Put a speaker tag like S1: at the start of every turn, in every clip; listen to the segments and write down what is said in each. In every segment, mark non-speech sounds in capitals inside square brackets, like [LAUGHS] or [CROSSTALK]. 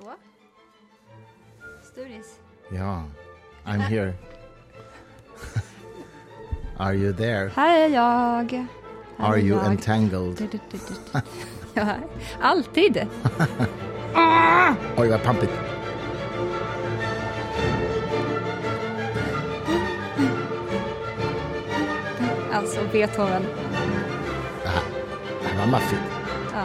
S1: Så. Sturis.
S2: Ja, I'm here. [LAUGHS] Are you there?
S1: Här är jag. Här
S2: Are
S1: är
S2: you
S1: jag.
S2: entangled? [LAUGHS]
S1: Ja, alltid. [LAUGHS]
S2: Oj, vad pampigt.
S1: Alltså Beethoven.
S2: Det här, det här var maffigt.
S1: Ja,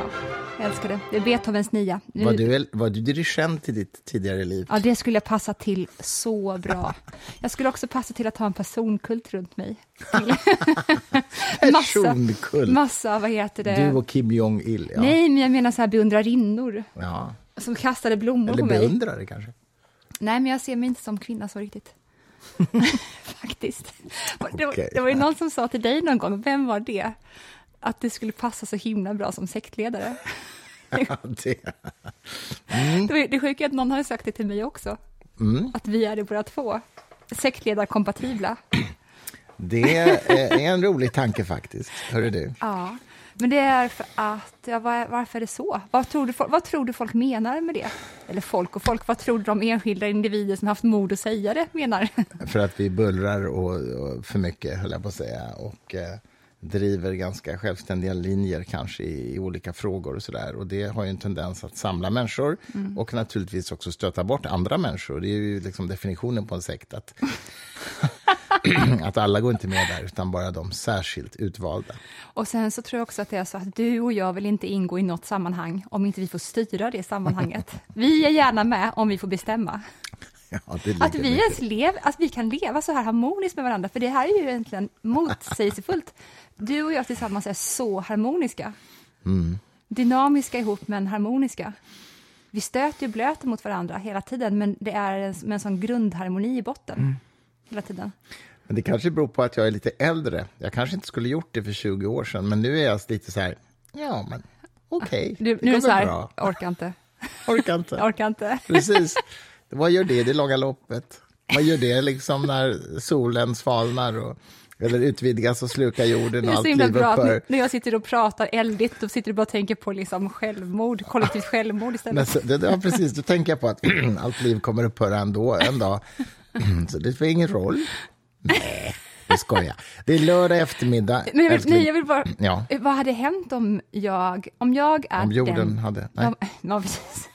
S1: jag älskar det. Det är Beethovens nia. Nu-
S2: Var du, var du dirigent i ditt tidigare liv?
S1: Ja, det skulle passa till så bra. Jag skulle också passa till att ha en personkult runt mig. [LAUGHS] massa,
S2: Personkult.
S1: massa, vad heter det?
S2: Du och Kim Jong-Il, ja.
S1: Nej, men jag menar så här beundrarinnor
S2: ja.
S1: som kastade blommor
S2: Eller
S1: på mig.
S2: beundrare kanske.
S1: Nej, men jag ser mig inte som kvinna så riktigt. [LAUGHS] [LAUGHS] Faktiskt. Det, var, det var ju någon som sa till dig någon gång, vem var det? Att det skulle passa så himla bra som sektledare. [LAUGHS]
S2: Det.
S1: Ju- det sjuka är att någon hade sagt det till mig också.
S2: Mm.
S1: Att vi är det båda två. Sektledarkompatibla.
S2: det är en rolig tanke faktiskt. Hörru du.
S1: Ja, men det är för att, ja, var, varför är det så? Vad tror, du, vad tror du folk menar med det? Eller folk och folk, vad tror du de enskilda individer som haft mod att säga det menar?
S2: För att vi bullrar och, och för mycket, höll jag på att säga. Och eh, driver ganska självständiga linjer kanske i, i olika frågor och sådär. Och det har ju en tendens att samla människor och naturligtvis också stöta bort andra människor. Det är ju liksom definitionen på en sekt. Att, [LAUGHS] att alla går inte med där, utan bara de särskilt utvalda.
S1: Och sen så tror jag också att det är så att du och jag vill inte ingå i något sammanhang om inte vi får styra det sammanhanget. [LAUGHS] Vi är gärna med om vi får bestämma. [LAUGHS]
S2: Ja, det
S1: Att vi,
S2: mycket
S1: ens lev, att vi kan leva så här harmoniskt med varandra, för det här är ju egentligen motsägelsefullt. Du och jag tillsammans är så harmoniska. Dynamiska ihop, men harmoniska. Vi stöter ju blöter mot varandra hela tiden, men det är en, med en sån grundharmoni i botten. Hela tiden.
S2: Men det kanske beror på att jag är lite äldre. Jag kanske inte skulle gjort det för 20 år sedan, men nu är jag lite så här, ja men okej,
S1: Du,
S2: det
S1: nu är det så här,
S2: bra.
S1: orkar inte,
S2: Orkar inte. [LAUGHS]
S1: orkar inte.
S2: Precis. Vad gör det i det långa loppet? Vad gör det liksom när solen svalnar och, eller utvidgas och slukar jorden och allt liv
S1: bra
S2: upphör?
S1: när jag sitter och pratar eldigt, då sitter du bara och tänker på liksom självmord, kollektivt självmord istället.
S2: Men ja, precis, då tänker jag på att [CLEARS THROAT] allt liv kommer upphöra ändå en dag. [CLEARS THROAT] Så det spelar ingen roll. Nej, det skojar. Det är lördag eftermiddag.
S1: Men jag vill, nej, jag vill bara,
S2: Ja.
S1: vad hade hänt om jag, om jag är
S2: Om jorden
S1: den...
S2: hade... Nej.
S1: Ja, [LAUGHS] ja, precis.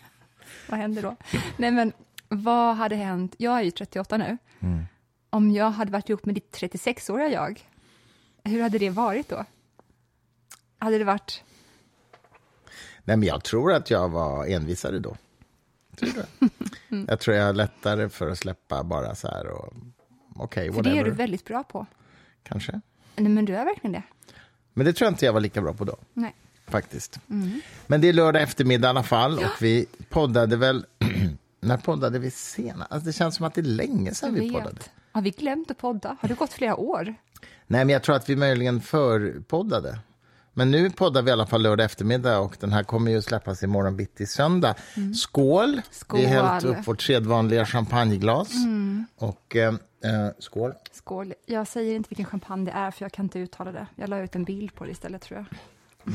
S1: vad händer då? Nej, men vad hade hänt? Jag är ju 38 nu.
S2: Mm.
S1: Om jag hade varit ihop med ditt 36-åriga jag, hur hade det varit då? Hade det varit...
S2: Nej, men jag tror att jag var envisare då. Tror du? [LAUGHS]
S1: Mm.
S2: Jag tror jag har lättare för att släppa bara så här och okej,
S1: För det är
S2: whatever.
S1: du väldigt bra på.
S2: Kanske.
S1: Nej, men du är verkligen det.
S2: Men det tror jag inte jag var lika bra på då.
S1: Nej.
S2: faktiskt.
S1: Mm.
S2: Men det är lördag eftermiddag i alla fall och [GASPS] vi poddade väl... [CLEARS THROAT] när poddade vi senast? Alltså det känns som att det är länge sedan vi poddade.
S1: Har vi glömt att podda? Har det gått flera år?
S2: Nej, men jag tror att vi möjligen förpoddade. Men nu poddar vi i alla fall lördag eftermiddag och den här kommer ju släppas imorgon bitti söndag. Skål!
S1: Mm. Skål.
S2: Vi har hällt upp vårt sedvanliga champagneglas.
S1: Mm.
S2: Och eh, eh, skål.
S1: Skål. Jag säger inte vilken champagne det är, för jag kan inte uttala det. Jag la ut en bild på det istället, tror jag.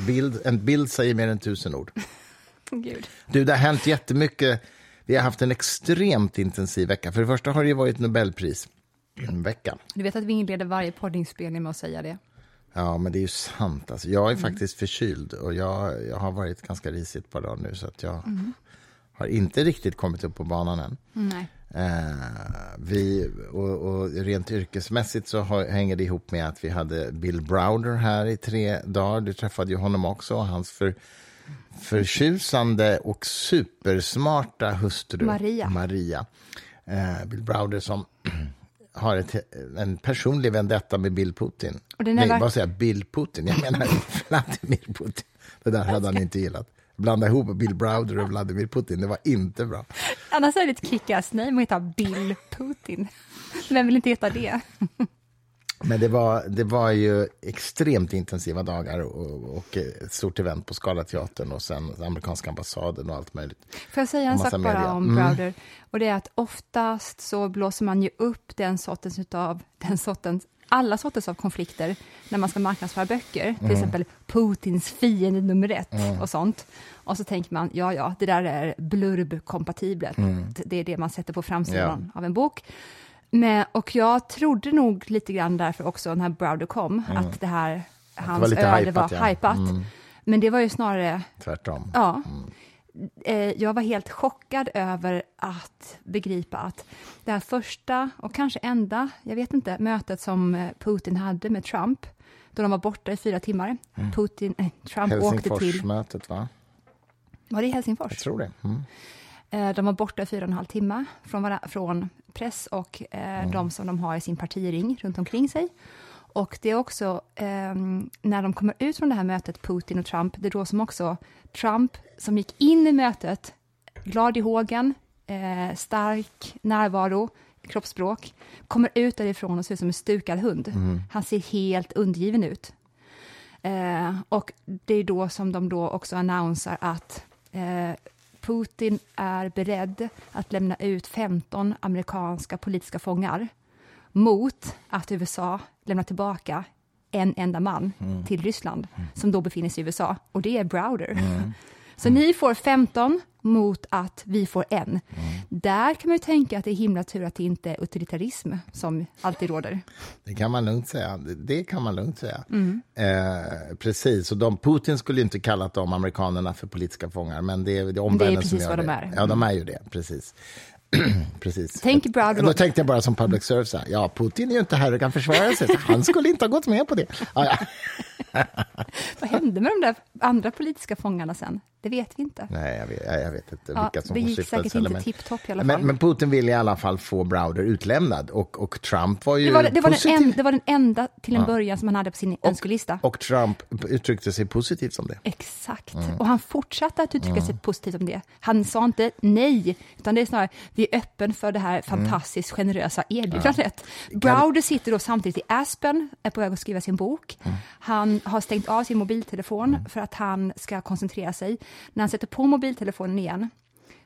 S2: Bild, en bild säger mer än tusen ord. [LAUGHS]
S1: Gud.
S2: Du, det har hänt jättemycket. Vi har haft en extremt intensiv vecka. För det första har det ju varit Nobelprisvecka.
S1: Du vet att vi inleder varje poddinspelning med att säga det.
S2: Ja, men det är ju sant. Alltså, jag är faktiskt förkyld och jag, jag har varit ganska risig ett par dagar nu så att jag har inte riktigt kommit upp på banan än.
S1: Nej.
S2: Eh, vi, och, och rent yrkesmässigt så har, hänger det ihop med att vi hade Bill Browder här i tre dagar. Du träffade ju honom också och hans för, förtjusande och supersmarta hustru
S1: Maria.
S2: Maria. Eh, Bill Browder som [CLEARS THROAT] har ett, en personlig vendetta med Bill Putin. Nej, vad säger jag? Bill Putin? Jag menar [LAUGHS] Vladimir Putin. Det där hade han inte gillat. Blanda ihop Bill Browder och Vladimir Putin, det var inte bra.
S1: Annars är det ett kickass name att heta Bill Putin. Vem vill inte heta det? [LAUGHS]
S2: Men det var, det var ju extremt intensiva dagar och, och ett stort event på Scalateatern och sen amerikanska ambassaden och allt möjligt.
S1: Får jag säga en sak bara
S2: media.
S1: om
S2: Mm.
S1: Browder? Och det är att oftast så blåser man ju upp den sortens utav, den sortens, alla sorters av konflikter när man ska marknadsföra böcker, till exempel Putins fiende nummer ett och sånt. Och så tänker man, ja, ja, det där är blurb-kompatibelt. Det är det man sätter på framsidan av en bok. Men, och jag trodde nog lite grann därför också när Browder kom, att det här, hans
S2: lite
S1: öde var
S2: ja.
S1: hypat. Men det var ju snarare
S2: Tvärtom.
S1: Ja. Eh, Jag var helt chockad över att begripa att det här första och kanske enda, jag vet inte, mötet som eh, Putin hade med Trump, då de var borta i fyra timmar. Putin, eh, Trump åkte till,
S2: Helsingforsmötet, va?
S1: var det i Helsingfors?
S2: Jag tror det. Mm.
S1: Eh, De var borta fyra och en halv timme från, vara- från press och eh, de som de har i sin partiring runt omkring sig. Och det är också ehm, när de kommer ut från det här mötet, Putin och Trump, det är då som också Trump, som gick in i mötet, glad i hågen, eh, stark närvaro, kroppsspråk, kommer ut därifrån och ser ut som en stukad hund. Han ser helt undergiven ut. Eh, och det är då som de då också annonserar att eh, Putin är beredd att lämna ut 15 amerikanska politiska fångar mot att USA lämnar tillbaka en enda man till Ryssland, som då befinner sig i USA, och det är Browder. Så ni får 15 mot att vi får en. Där kan man ju tänka att det är himla tur att det inte är utilitarism som alltid råder.
S2: Det kan man lugnt säga. Det- Det kan man lugnt säga.
S1: Mm.
S2: Eh, precis, och de, Putin skulle inte kallat de amerikanerna för politiska fångar, men det är, det är omvärlden
S1: precis
S2: som gör
S1: vad
S2: det.
S1: de är.
S2: Ja, de är ju det, precis. [CLEARS THROAT] precis.
S1: Tänk Browder
S2: Då tänkte jag bara som public service, ja, Putin är ju inte här och kan försvara sig, så han skulle inte ha gått med på det. Ja, ja. [LAUGHS]
S1: Vad hände med de där andra politiska fångarna sen? Det vet vi inte.
S2: Nej, jag vet, jag vet inte
S1: Ja,
S2: vilka som
S1: det gick säkert inte tipptopp i alla fall.
S2: Men, men Putin ville i alla fall få Browder utlämnad och, och Trump var ju
S1: Det var, det, var den
S2: positiv.
S1: en, det var den enda till en början som han hade på sin önskelista.
S2: Och Trump uttryckte sig positivt om det.
S1: Exakt.
S2: Mm.
S1: Och han fortsatte att uttrycka sig positivt om det. Han sa inte nej, utan det är snarare vi är öppen för det här fantastiskt generösa erbjudandet. Browder sitter då samtidigt i Aspen, är på väg att skriva sin bok.
S2: Mm.
S1: Han har stängt av sin mobiltelefon för att han ska koncentrera sig. När han sätter på mobiltelefonen igen,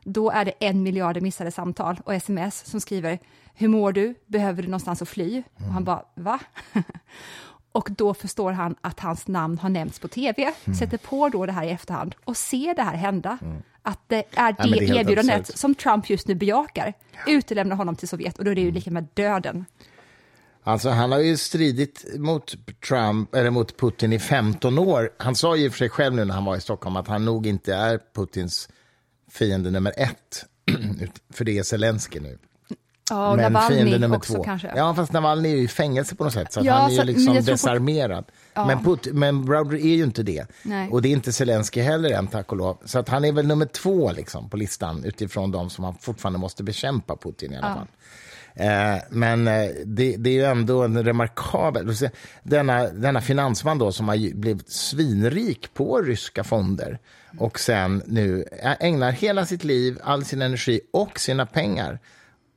S1: då är det en miljard missade samtal och sms som skriver Hur mår du? Behöver du någonstans att fly? Och
S2: Mm.
S1: han bara, va? [LAUGHS] och då förstår han att hans namn har nämnts på tv,
S2: Mm.
S1: sätter på då det här i efterhand och ser det här hända. Att det är det,
S2: men det är
S1: erbjudandet
S2: absurt.
S1: som Trump just nu bejakar, utelämnar honom till Sovjet och då är det ju lika med döden.
S2: Alltså, han har ju stridit mot, Trump, eller mot Putin i 15 år. Han sa ju för sig själv nu när han var i Stockholm att han nog inte är Putins fiende nummer ett. [CLEARS THROAT] För det är Zelensky nu.
S1: Ja, och
S2: Men
S1: Navalny
S2: fiende nummer
S1: också
S2: två.
S1: kanske.
S2: Ja, fast Navalny är ju i fängelse på något sätt. Så
S1: Ja,
S2: han är
S1: så-
S2: ju
S1: men
S2: liksom
S1: fort-
S2: desarmerad. Men, Put, men Browder är ju inte det.
S1: Nej.
S2: Och det är inte Zelensky heller än, tack och lov. Så att han är väl nummer två liksom, på listan utifrån de som man fortfarande måste bekämpa Putin i alla fall. Eh, men eh, det, det är ju ändå en remarkabel... Denna, denna finansman då som har blivit svinrik på ryska fonder och sen nu ägnar hela sitt liv, all sin energi och sina pengar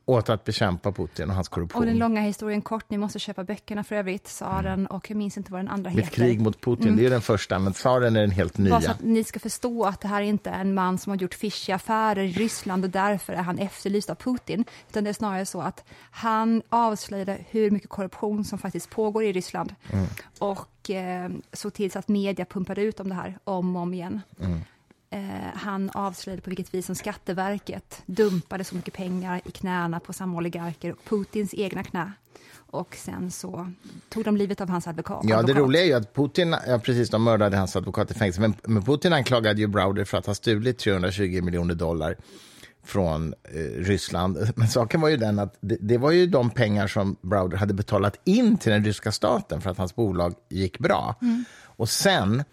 S2: åt att bekämpa Putin och hans korruption.
S1: Och den långa historien kort, ni måste köpa böckerna för övrigt, tsaren och jag minns inte vad den andra
S2: Mitt
S1: heter.
S2: krig mot Putin, det är den första, men tsaren är den helt nya.
S1: Bara så att ni ska förstå att det här är inte är en man som har gjort fishy affärer i Ryssland och därför är han efterlyst av Putin. Utan det är snarare så att han avslöjade hur mycket korruption som faktiskt pågår i Ryssland. Och eh, såg till så att media pumpade ut om det här om och om igen. Eh, han avslöjade på vilket vis som Skatteverket dumpade så mycket pengar i knäna på samma oligarker, Putins egna knä. Och sen så tog de livet av hans advokat.
S2: Ja, det
S1: advokat.
S2: roliga är ju att Putin, ja precis, de mördade hans advokat i fängelse, men, men Putin anklagade ju Browder för att ha stulit 320 miljoner dollar från eh, Ryssland. [LAUGHS] Men saken var ju den att det, det var ju de pengar som Browder hade betalat in till den ryska staten för att hans bolag gick bra. Och sen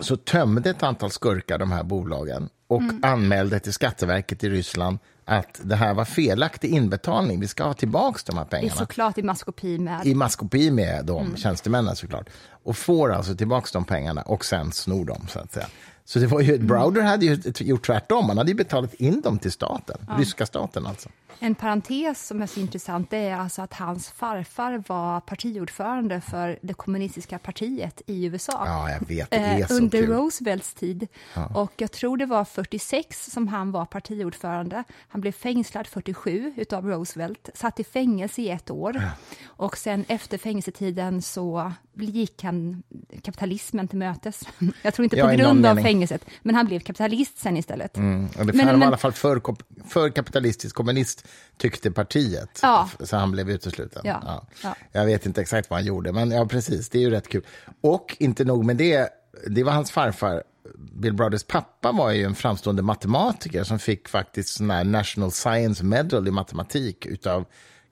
S2: så tömde ett antal skurkar de här bolagen och anmälde till Skatteverket i Ryssland att det här var felaktig inbetalning. Vi ska ha tillbaka de här
S1: Det är
S2: pengarna
S1: såklart i maskopi med
S2: i maskopi med de tjänstemännen såklart. Och får alltså tillbaka de pengarna och sen snor dem så att säga. Så det var ju, Browder hade ju gjort tvärtom. Han hade ju betalat in dem till staten, ryska staten alltså.
S1: En parentes som är så intressant är alltså att hans farfar var partiordförande för det kommunistiska partiet i USA.
S2: Ja, jag vet. Det är
S1: eh,
S2: så
S1: under
S2: kul.
S1: Roosevelts tid. Och jag tror det var 46 som han var partiordförande. Han blev fängslad 47 utav Roosevelt, satt i fängelse i ett år. Och sen efter fängelsetiden så gick han kapitalismen till mötes. [LAUGHS] Jag tror inte
S2: Ja,
S1: på
S2: någon
S1: grund av
S2: mening.
S1: fängelset, men han blev kapitalist sen istället.
S2: Mm.
S1: Men-
S2: men, var i alla fall för, för kapitalistisk kommunist, tyckte partiet.
S1: Ja.
S2: Så han blev utesluten.
S1: Ja. Ja.
S2: Jag vet inte exakt vad han gjorde, men ja, precis. Det är ju rätt kul. Och inte nog med det, det var hans farfar. Bill Brothers pappa var ju en framstående matematiker som fick faktiskt sån här National Science Medal i matematik utav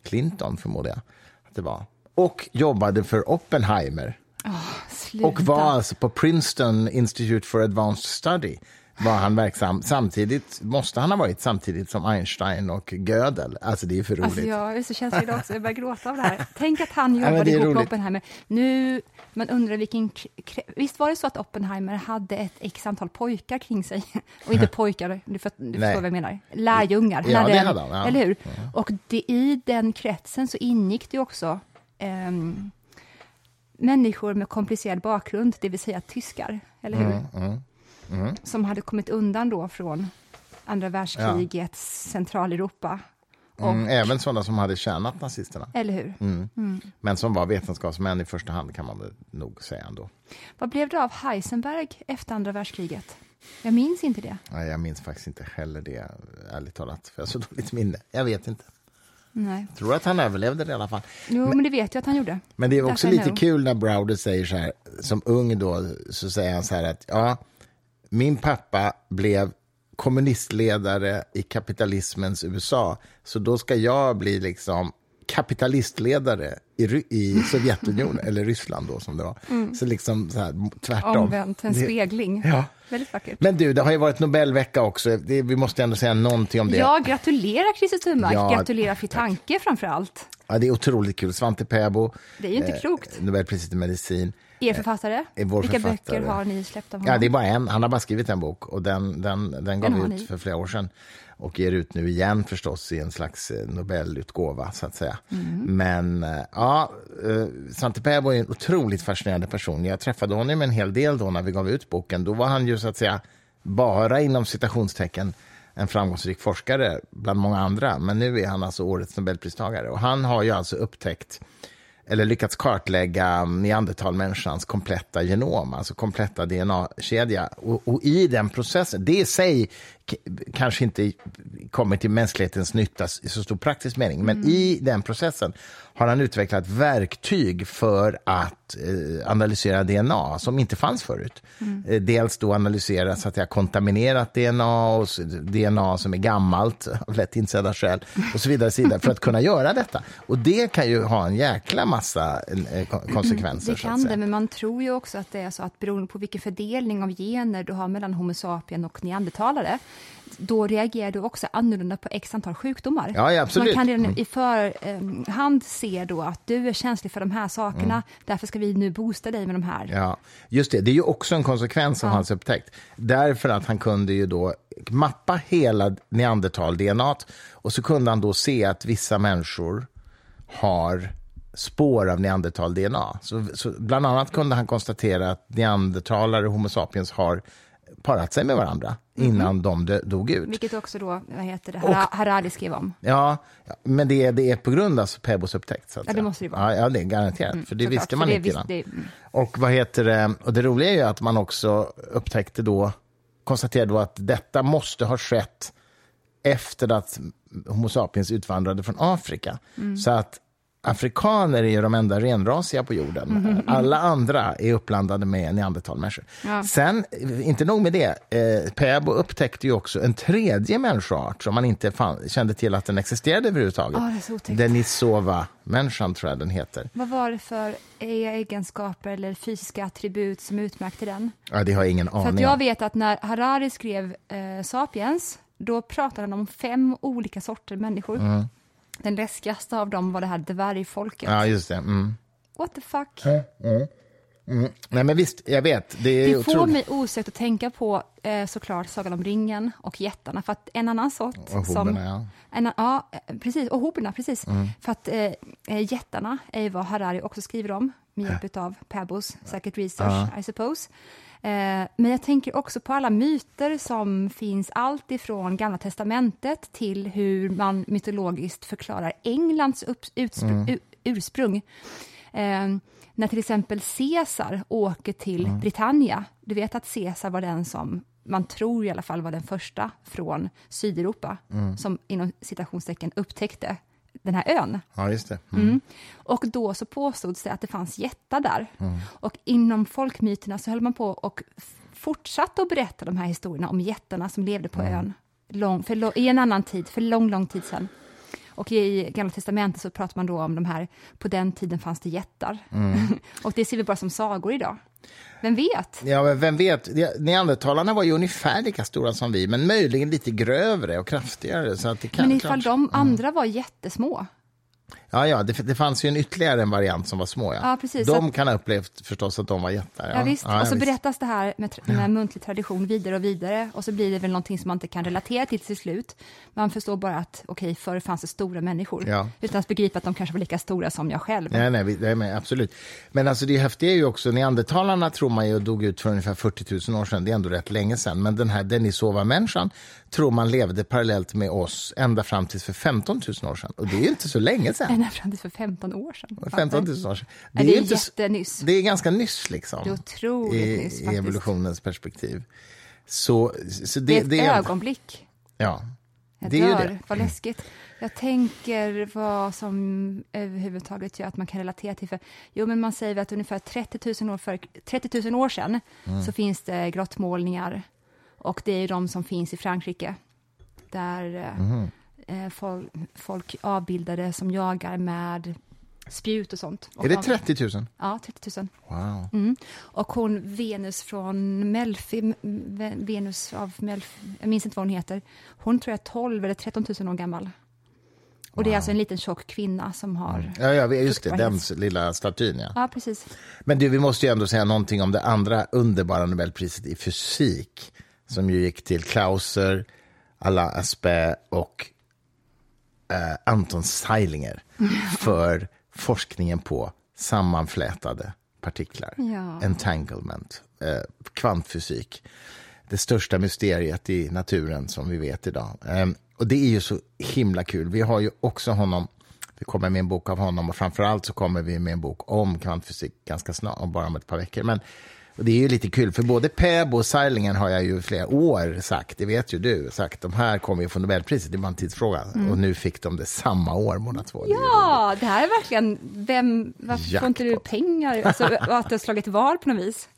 S2: Clinton, förmodar jag att det var. Och jobbade för Oppenheimer.
S1: Sluta.
S2: Och var alltså på Princeton Institute for Advanced Study var han verksam. Samtidigt måste han ha varit samtidigt som Einstein och Gödel. Alltså det är för roligt.
S1: Alltså jag är så känslig idag också, jag börjar gråta av det här. Tänk att han [LAUGHS] jobbade
S2: är
S1: ihop. Oppenheimer. Nu, man undrar vilken... Visst var det så att Oppenheimer hade ett x antal pojkar kring sig? [LAUGHS] Och inte [LAUGHS] pojkar, du, för, du förstår vad jag menar. Lärjungar.
S2: Ja,
S1: hade
S2: det hade han, ja.
S1: Eller hur? Och det, i den kretsen så ingick det också ehm, människor med komplicerad bakgrund, det vill säga tyskar, eller hur?
S2: Mm,
S1: Som hade kommit undan då från andra världskrigets Centraleuropa. Och,
S2: Mm, även sådana som hade tjänat nazisterna.
S1: Eller hur?
S2: Men som var vetenskapsmän i första hand kan man nog säga ändå.
S1: Vad blev det av Heisenberg efter andra världskriget? Jag minns inte det.
S2: Nej, jag minns faktiskt inte heller det, ärligt talat. För jag har så dåligt minne. Jag vet inte.
S1: Nej.
S2: Tror att han överlevde det i alla fall.
S1: Jo, men det vet jag att han gjorde.
S2: Men det är också
S1: Därför
S2: lite kul när Browder säger så här, som ung då, så säger han så här att ja, min pappa blev kommunistledare i kapitalismens USA, så då ska jag bli liksom kapitalistledare i, i Sovjetunionen, eller Ryssland då som det var. Så liksom så här, tvärtom.
S1: Omvänt, en spegling.
S2: Ja.
S1: Väldigt vackert.
S2: Men du, det har ju varit Nobelvecka också. Det, vi måste ändå säga någonting om det.
S1: Ja, gratulerar Christer Thunmark.
S2: Ja,
S1: gratulerar Fitanke framför allt.
S2: Ja, det är otroligt kul. Svante Pääbo,
S1: Det är ju inte klokt.
S2: Nobelpriset i medicin.
S1: Er författare.
S2: är vår
S1: Vilka
S2: författare.
S1: böcker har ni släppt av honom?
S2: Ja, det är bara en. Han har bara skrivit en bok och den, den, den gav
S1: Den
S2: vi ut för flera år sedan och ger ut nu igen förstås i en slags eh, Nobelutgåva så att säga.
S1: Mm.
S2: Men eh, ja, eh, Svante Pääbo är en otroligt fascinerande person. Jag träffade honom en hel del då när vi gav ut boken. Då var han ju så att säga bara inom citationstecken en framgångsrik forskare bland många andra. Men nu är han alltså årets Nobelpristagare och han har ju alltså upptäckt eller lyckats kartlägga neandertalmänniskans kompletta genom, alltså kompletta DNA-kedja. Och, och i den processen, det i sig kanske inte kommer till mänsklighetens nytta i så stor praktisk mening, men i den processen har han utvecklat verktyg för att eh, analysera DNA som inte fanns förut. Eh, dels då analysera så att säga, kontaminerat DNA och DNA som är gammalt [LAUGHS] av lätt insedda skäl och så vidare, så vidare för att kunna göra detta. Och det kan ju ha en jäkla massa eh, kon- konsekvenser.
S1: Det kan det, men man tror ju också att det är så att beroende på vilken fördelning av gener du har mellan Homo sapien och neandertalare, då reagerar du också annorlunda på x antal sjukdomar.
S2: Ja, ja,
S1: Så
S2: absolut.
S1: Man kan redan i förhand se då att du är känslig för de här sakerna, därför ska vi nu boosta dig med de här.
S2: Mm. Ja, just det. Det är ju också en konsekvens av hans upptäckt. Därför att han kunde ju då mappa hela neandertal-DNA och så kunde han då se att vissa människor har spår av neandertal-DNA. Så, så bland annat kunde han konstatera att neandertalare och Homo sapiens har parat sig med varandra innan de dö- dog ut.
S1: Vilket också då, vad heter det, Hara- Harari skrev om.
S2: Ja, men det, är- det är på grund av Pebos upptäckt. Så att
S1: Ja, det måste det vara.
S2: Ja, ja, det är garanterat. för det visste
S1: för
S2: man inte innan.
S1: det- mm.
S2: Och vad heter det? Och det roliga är ju att man också upptäckte då, konstaterade då att detta måste ha skett efter att Homo sapiens utvandrade från Afrika.
S1: Mm.
S2: Så att afrikaner är ju de enda renrasiga på jorden.
S1: Mm-hmm.
S2: Alla andra är uppblandade med neandertalmänniskor.
S1: Ja.
S2: Sen, inte nog med det, eh, Pääbo upptäckte ju också en tredje människoart som man inte fann, kände till att den existerade överhuvudtaget.
S1: Otäckt.
S2: Denisova-människan tror jag den heter.
S1: Vad var det för egenskaper eller fysiska attribut som utmärkte den?
S2: Ja, det har jag ingen aning
S1: jag
S2: om.
S1: vet att när Harari skrev eh, Sapiens, då pratade han om fem olika sorter människor. Den läskigaste av dem var det här dvärgfolket.
S2: Ja, just det. Mm.
S1: What the fuck?
S2: Mm. Nej, men visst, jag vet. Det, är
S1: Det får mig osökt att tänka på eh, såklart Sagan om ringen och jättarna. För att en annan sort
S2: Och
S1: som...
S2: hoberna, ja.
S1: En, ja, eh, precis. Och hoberna, precis.
S2: Mm.
S1: För att eh, eh, jättarna är vad Harari också skriver om med hjälp av Pebbles, säkert research, I suppose. Eh, men jag tänker också på alla myter som finns allt ifrån Gamla Testamentet till hur man mytologiskt förklarar Englands
S2: Mm.
S1: ursprung. Eh, när till exempel Caesar åker till Britannia, du vet att Caesar var den som man tror i alla fall var den första från Sydeuropa som inom citationstecken upptäckte den här ön.
S2: Ja, just det. Mm.
S1: Mm. Och då så påstods det att det fanns jättar där. Och inom folkmyterna så höll man på och fortsatte att berätta de här historierna om jättarna som levde på ön lång, för, i en annan tid, för lång, lång tid sedan. Och i Gamla Testamentet så pratar man då om de här, på den tiden fanns det jättar. [LAUGHS] och det ser vi bara som sagor idag. Vem vet?
S2: Ja, men vem vet? Neandertalarna var ju ungefär lika stora som vi, men möjligen lite grövre och kraftigare. Så att det kan,
S1: Men ifall
S2: klart-
S1: de andra var jättesmå,
S2: Ja, ja det, det fanns ju en ytterligare en variant som var små. Ja.
S1: Ja, precis.
S2: De
S1: Så
S2: kan ha upplevt förstås att de var jättar.
S1: Ja, visst.
S2: Ja,
S1: och så
S2: visst.
S1: berättas det här med, med muntlig tradition vidare och vidare och så blir det väl någonting som man inte kan relatera till till slut. Man förstår bara att okej, förr fanns det stora människor
S2: Ja.
S1: utan att begripa att de kanske var lika stora som jag själv.
S2: Nej, nej, nej men absolut. Men alltså det häftiga är ju också, neandertalarna tror man ju dog ut för ungefär 40 000 år sedan, det är ändå rätt länge sedan. Men den här Denisova-människan tror man levde parallellt med oss ända fram till för 15 000 år sedan. Och det är ju inte så länge sedan. [LAUGHS]
S1: Ända fram till för 15 år sedan.
S2: 15 000 år sedan.
S1: Det är, det är
S2: inte
S1: jättenyss.
S2: Det är ganska nyss liksom.
S1: Det är otroligt
S2: I,
S1: nyss
S2: I
S1: faktiskt.
S2: evolutionens perspektiv. Så, så
S1: Det
S2: det,
S1: är ett
S2: det
S1: ögonblick.
S2: Ja.
S1: Jag
S2: Det är
S1: dör,
S2: det. Mm.
S1: vad läskigt. Jag tänker vad som överhuvudtaget gör att man kan relatera till. För, jo, men man säger att ungefär 30 000 år, för, 30 000 år sedan
S2: Mm.
S1: så finns det grottmålningar och det är de som finns i Frankrike där eh, folk, folk avbildade som jagar med spjut och sånt.
S2: Är det
S1: av-
S2: 30 000?
S1: Ja, 30 000.
S2: Wow.
S1: Mm. Och hon Venus från Melfi, Venus av Melfi, jag minns inte vad hon heter, hon tror jag är 12 eller 13 000 år gammal. Och det är alltså en liten tjock kvinna som har...
S2: Ja, ja, just det, den lilla statyn. Ja.
S1: Ja, precis.
S2: Men du, vi måste ju ändå säga någonting om det andra underbara Nobelpriset i fysik som ju gick till Clauser, Alain Aspect och eh, Anton Zeilinger [LAUGHS] för forskningen på sammanflätade partiklar.
S1: Ja.
S2: Entanglement, eh, kvantfysik. Det största mysteriet i naturen som vi vet idag. Eh, och det är ju så himla kul. Vi har ju också honom, vi kommer med en bok av honom och framförallt så kommer vi med en bok om kvantfysik ganska snart, om bara om ett par veckor. Men och det är ju lite kul, för både Peb och Seilingen har jag ju flera år sagt, det vet ju du, sagt de här kommer ju få Nobelpriset, det var en tidsfråga. Och nu fick de det samma år båda två. Det.
S1: Ja, det här är verkligen... Vem, varför får inte du
S2: Jackpot.
S1: pengar? Alltså, [LAUGHS] att du har slagit val på något vis.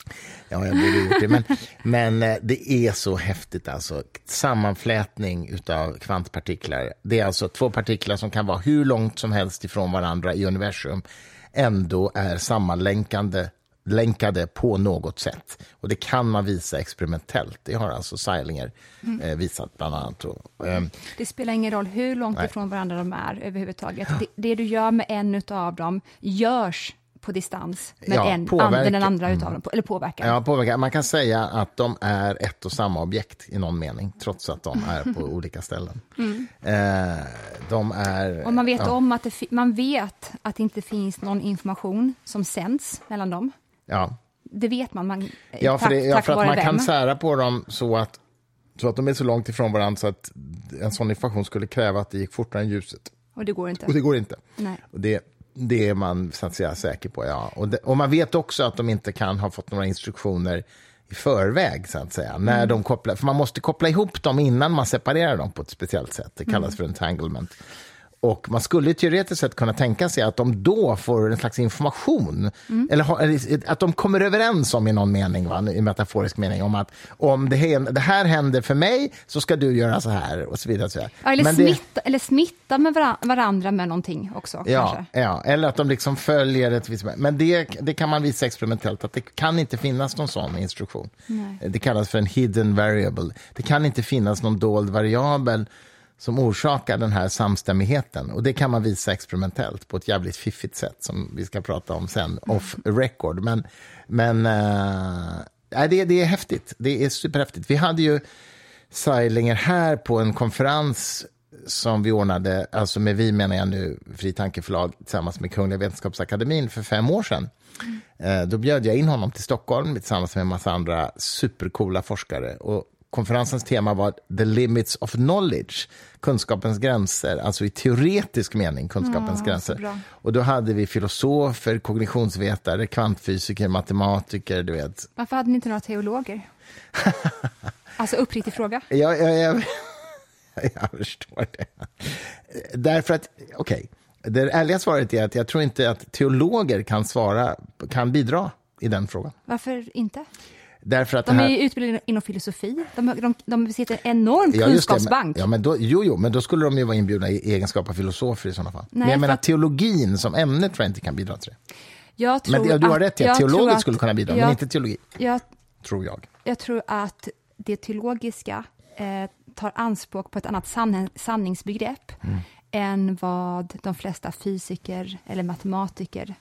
S2: Ja, jag borde gjort det. Men, men eh, det är så häftigt. Alltså. Sammanflätning av kvantpartiklar. Det är alltså två partiklar som kan vara hur långt som helst ifrån varandra i universum. Ändå är sammanlänkande länkade på något sätt. Och det kan man visa experimentellt. Det har alltså Seilinger eh, visat bland annat. Ehm,
S1: Det spelar ingen roll hur långt
S2: Nej.
S1: ifrån varandra de är överhuvudtaget. Det, det du gör med en av dem görs på distans med
S2: Ja,
S1: en,
S2: påverkar.
S1: an, den andra utav dem, eller påverkar.
S2: Ja, påverkar. Man kan säga att de är ett och samma objekt i någon mening, trots att de är på [LAUGHS] olika ställen. Eh, de är...
S1: Och man vet
S2: ja,
S1: om att det, man vet att det inte finns någon information som sänds mellan dem.
S2: Ja,
S1: Det vet man. man
S2: ja för, det, ja, för att man kan
S1: vem?
S2: sära på dem så att, så att de är så långt ifrån varandra så att en sån information skulle kräva att det gick fortare än ljuset.
S1: Och det går inte.
S2: Och det går inte.
S1: Nej.
S2: Och det, det är man så att säga, säker på. Ja. Och, det, och man vet också att de inte kan ha fått några instruktioner i förväg, så att säga. När de kopplar, för man måste koppla ihop dem innan man separerar dem på ett speciellt sätt. Det kallas för entanglement. Och man skulle teoretiskt sett kunna tänka sig att de då får en slags information. Eller, ha, att de kommer överens om i någon mening, va, i metaforisk mening, om att om det, det här händer för mig så ska du göra så här och så vidare. Så vidare.
S1: Ja, eller,
S2: Men det-
S1: smitta, eller smitta med varan- varandra med någonting också.
S2: Ja,
S1: Kanske.
S2: ja, eller att de liksom följer ett visst... Men det, det kan man visa experimentellt, att det kan inte finnas någon sån instruktion.
S1: Nej.
S2: Det kallas för en hidden variable. Det kan inte finnas någon dold variabel som orsakar den här samstämmigheten. Och det kan man visa experimentellt på ett jävligt fiffigt sätt som vi ska prata om sen, off record. Men, men äh, det, det är häftigt. Det är superhäftigt. Vi hade ju Seilinger här på en konferens som vi ordnade, alltså med vi menar jag nu Fri Tankeförlag tillsammans med Kungliga Vetenskapsakademin för fem år sedan. Mm. Då bjöd jag in honom till Stockholm tillsammans med en massa andra supercoola forskare. Och konferensens tema var The Limits of Knowledge, kunskapens gränser, alltså i teoretisk mening kunskapens ja, gränser. Och då hade vi filosofer, kognitionsvetare, kvantfysiker, matematiker, du vet.
S1: Varför hade ni inte några teologer? [LAUGHS] alltså uppriktig fråga.
S2: Ja, ja, ja. jag [LAUGHS] förstår det. Därför att, okej, okay. det ärliga svaret är att jag tror inte att teologer kan svara, kan bidra i den frågan.
S1: Varför inte?
S2: Därför att
S1: de
S2: här...
S1: är utbildade inom filosofi. De, de, de besitter en enorm ja, kunskapsbank.
S2: Men, ja, men då, jo, jo, men då skulle de ju vara inbjudna i egenskap av filosofer i sådana fall. Nej, men jag menar, att... teologin som ämne tror jag inte kan bidra till det.
S1: Jag tror
S2: men du har rätt i att teologer
S1: att,
S2: skulle kunna bidra, jag, men inte teologi. Jag, tror jag.
S1: Jag tror att det teologiska eh, tar anspråk på ett annat sann, sanningsbegrepp mm. än vad de flesta fysiker eller matematiker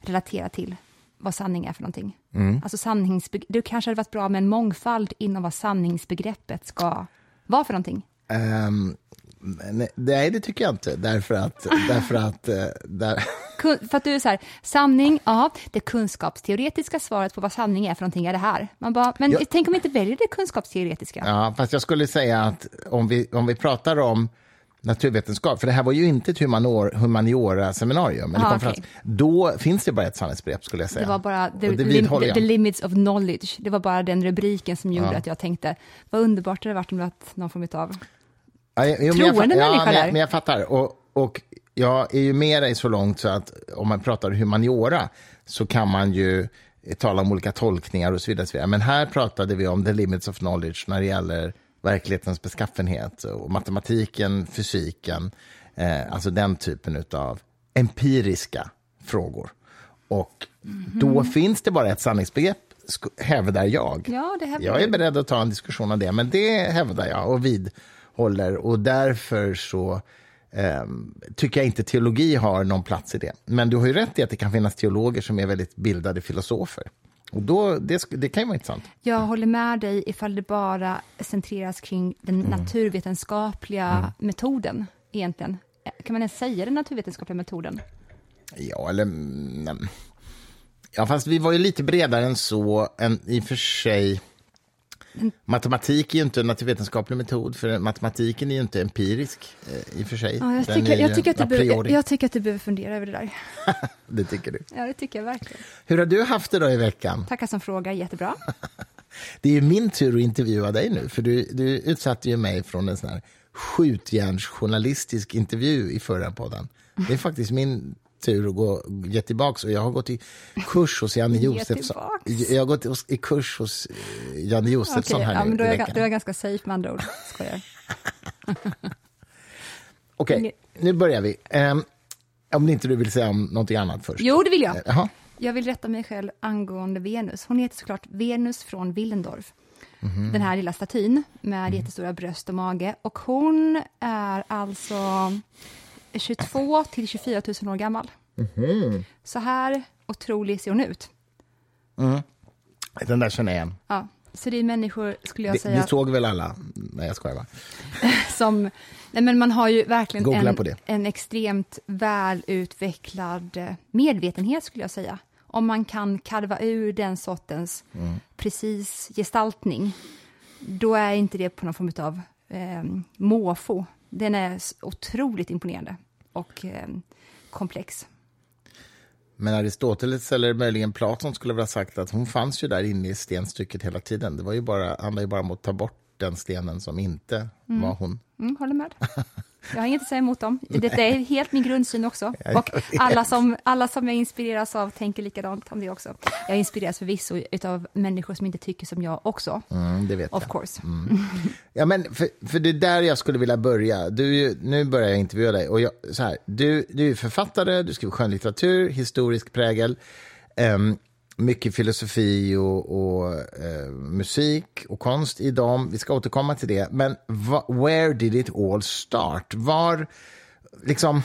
S1: relaterar till vad sanning är för någonting. Mm. Alltså sanningsbeg- det kanske hade varit bra med en mångfald inom vad sanningsbegreppet ska vara för någonting. Um,
S2: nej, det tycker jag inte, därför att... [LAUGHS] Därför att uh, där...
S1: För att du är så här, sanning, ja, det kunskapsteoretiska svaret på vad sanning är för någonting är det här. Man bara, men jag... tänk om vi inte väljer det kunskapsteoretiska?
S2: Ja, fast jag skulle säga att om vi, om vi pratar om naturvetenskap, för det här var ju inte ett humaniora-seminarium, eller ah. Okay. Då finns det bara ett sanningsbegrepp, skulle jag säga.
S1: Det var bara the, lim the, limits of knowledge. Det var bara den rubriken som gjorde ja. att jag tänkte, vad underbart det hade varit om det varit någon form av
S2: ja, jo, troende människa ja, där. Men jag fattar. Och, och jag är ju med dig så långt så att om man pratar humaniora så kan man ju tala om olika tolkningar och så vidare. Och så vidare. Men här pratade vi om the limits of knowledge när det gäller verklighetens beskaffenhet och matematiken, fysiken, eh, alltså den typen av empiriska frågor. Och mm -hmm. då finns det bara ett sanningsbegrepp, hävdar jag.
S1: Ja, det
S2: jag är beredd att ta en diskussion om det, men det hävdar jag och vidhåller. Och därför så eh, tycker jag inte teologi har någon plats i det. Men du har ju rätt i att det kan finnas teologer som är väldigt bildade filosofer. Och då, det, det, kan ju vara intressant.
S1: Jag håller med dig ifall det bara centreras kring den mm. naturvetenskapliga mm. metoden, egentligen. Kan man ens säga den naturvetenskapliga metoden?
S2: Ja, eller... Mm, ja, fast vi var ju lite bredare än så, än i och för sig Matematik är ju inte en naturvetenskaplig metod, för matematiken är ju inte empirisk eh, i och för sig.
S1: Ja, jag, tycker, jag, tycker att du behöver, jag tycker att du behöver fundera över det där. [LAUGHS]
S2: det tycker du?
S1: Ja, det tycker jag verkligen.
S2: Hur har du haft det då i veckan?
S1: Tackar som frågar, jättebra. [LAUGHS]
S2: det är ju min tur att intervjua dig nu, för du, du utsatte ju mig från en sån här skjutjärnsjournalistisk intervju i förra podden. Det är faktiskt min tur att gå, ge tillbaka. Och jag har gått i kurs hos Janne Josefsson. Jag har gått i kurs hos eh, Janne Josefsson okay, här
S1: ja,
S2: nu.
S1: Då är, då är ganska safe med andra ord. [LAUGHS] Skojar. [LAUGHS]
S2: Okej, okay, nu börjar vi. Um, om inte du vill säga om någonting annat först.
S1: Jo, det vill jag. Uh Jag vill rätta mig själv angående Venus. Hon heter såklart Venus från Willendorf. Mm -hmm. Den här lilla statyn med mm. jättestora bröst och mage. Och hon är alltså 22 till 24 000 år gammal. Mm. Så här otrolig ser hon ut.
S2: Mm. Den där känner jag igen.
S1: Ja, så det är människor, skulle jag
S2: det,
S1: säga...
S2: Det såg väl alla? Nej, jag skojar bara. [LAUGHS]
S1: som, nej men man har ju verkligen en, en extremt välutvecklad eh, medvetenhet, skulle jag säga. Om man kan karva ur den sortens mm. precis gestaltning, då är inte det på någon form av eh, måfå. Den är otroligt imponerande och eh, komplex.
S2: Men Aristoteles eller möjligen Platon skulle väl ha sagt att hon fanns ju där inne i stenstycket hela tiden. Det var ju bara, handlade ju bara om att ta bort den stenen som inte mm. var hon.
S1: Mm, håller med. Jag har inget att säga emot dem. [LAUGHS] Detta är helt min grundsyn också. Och alla som, alla som jag inspireras av tänker likadant om det också. Jag inspireras förvisso av människor som inte tycker som jag också.
S2: Mm, det vet
S1: of
S2: jag.
S1: course.
S2: Mm. Ja, men för, för det är där jag skulle vilja börja. Du, nu börjar jag intervjua dig. Och jag, så här, du, du är författare, du skriver skönlitteratur, historisk prägel. Um, mycket filosofi och, och eh, musik och konst i dem. Vi ska återkomma till det. Men va, where did it all start? Var, liksom,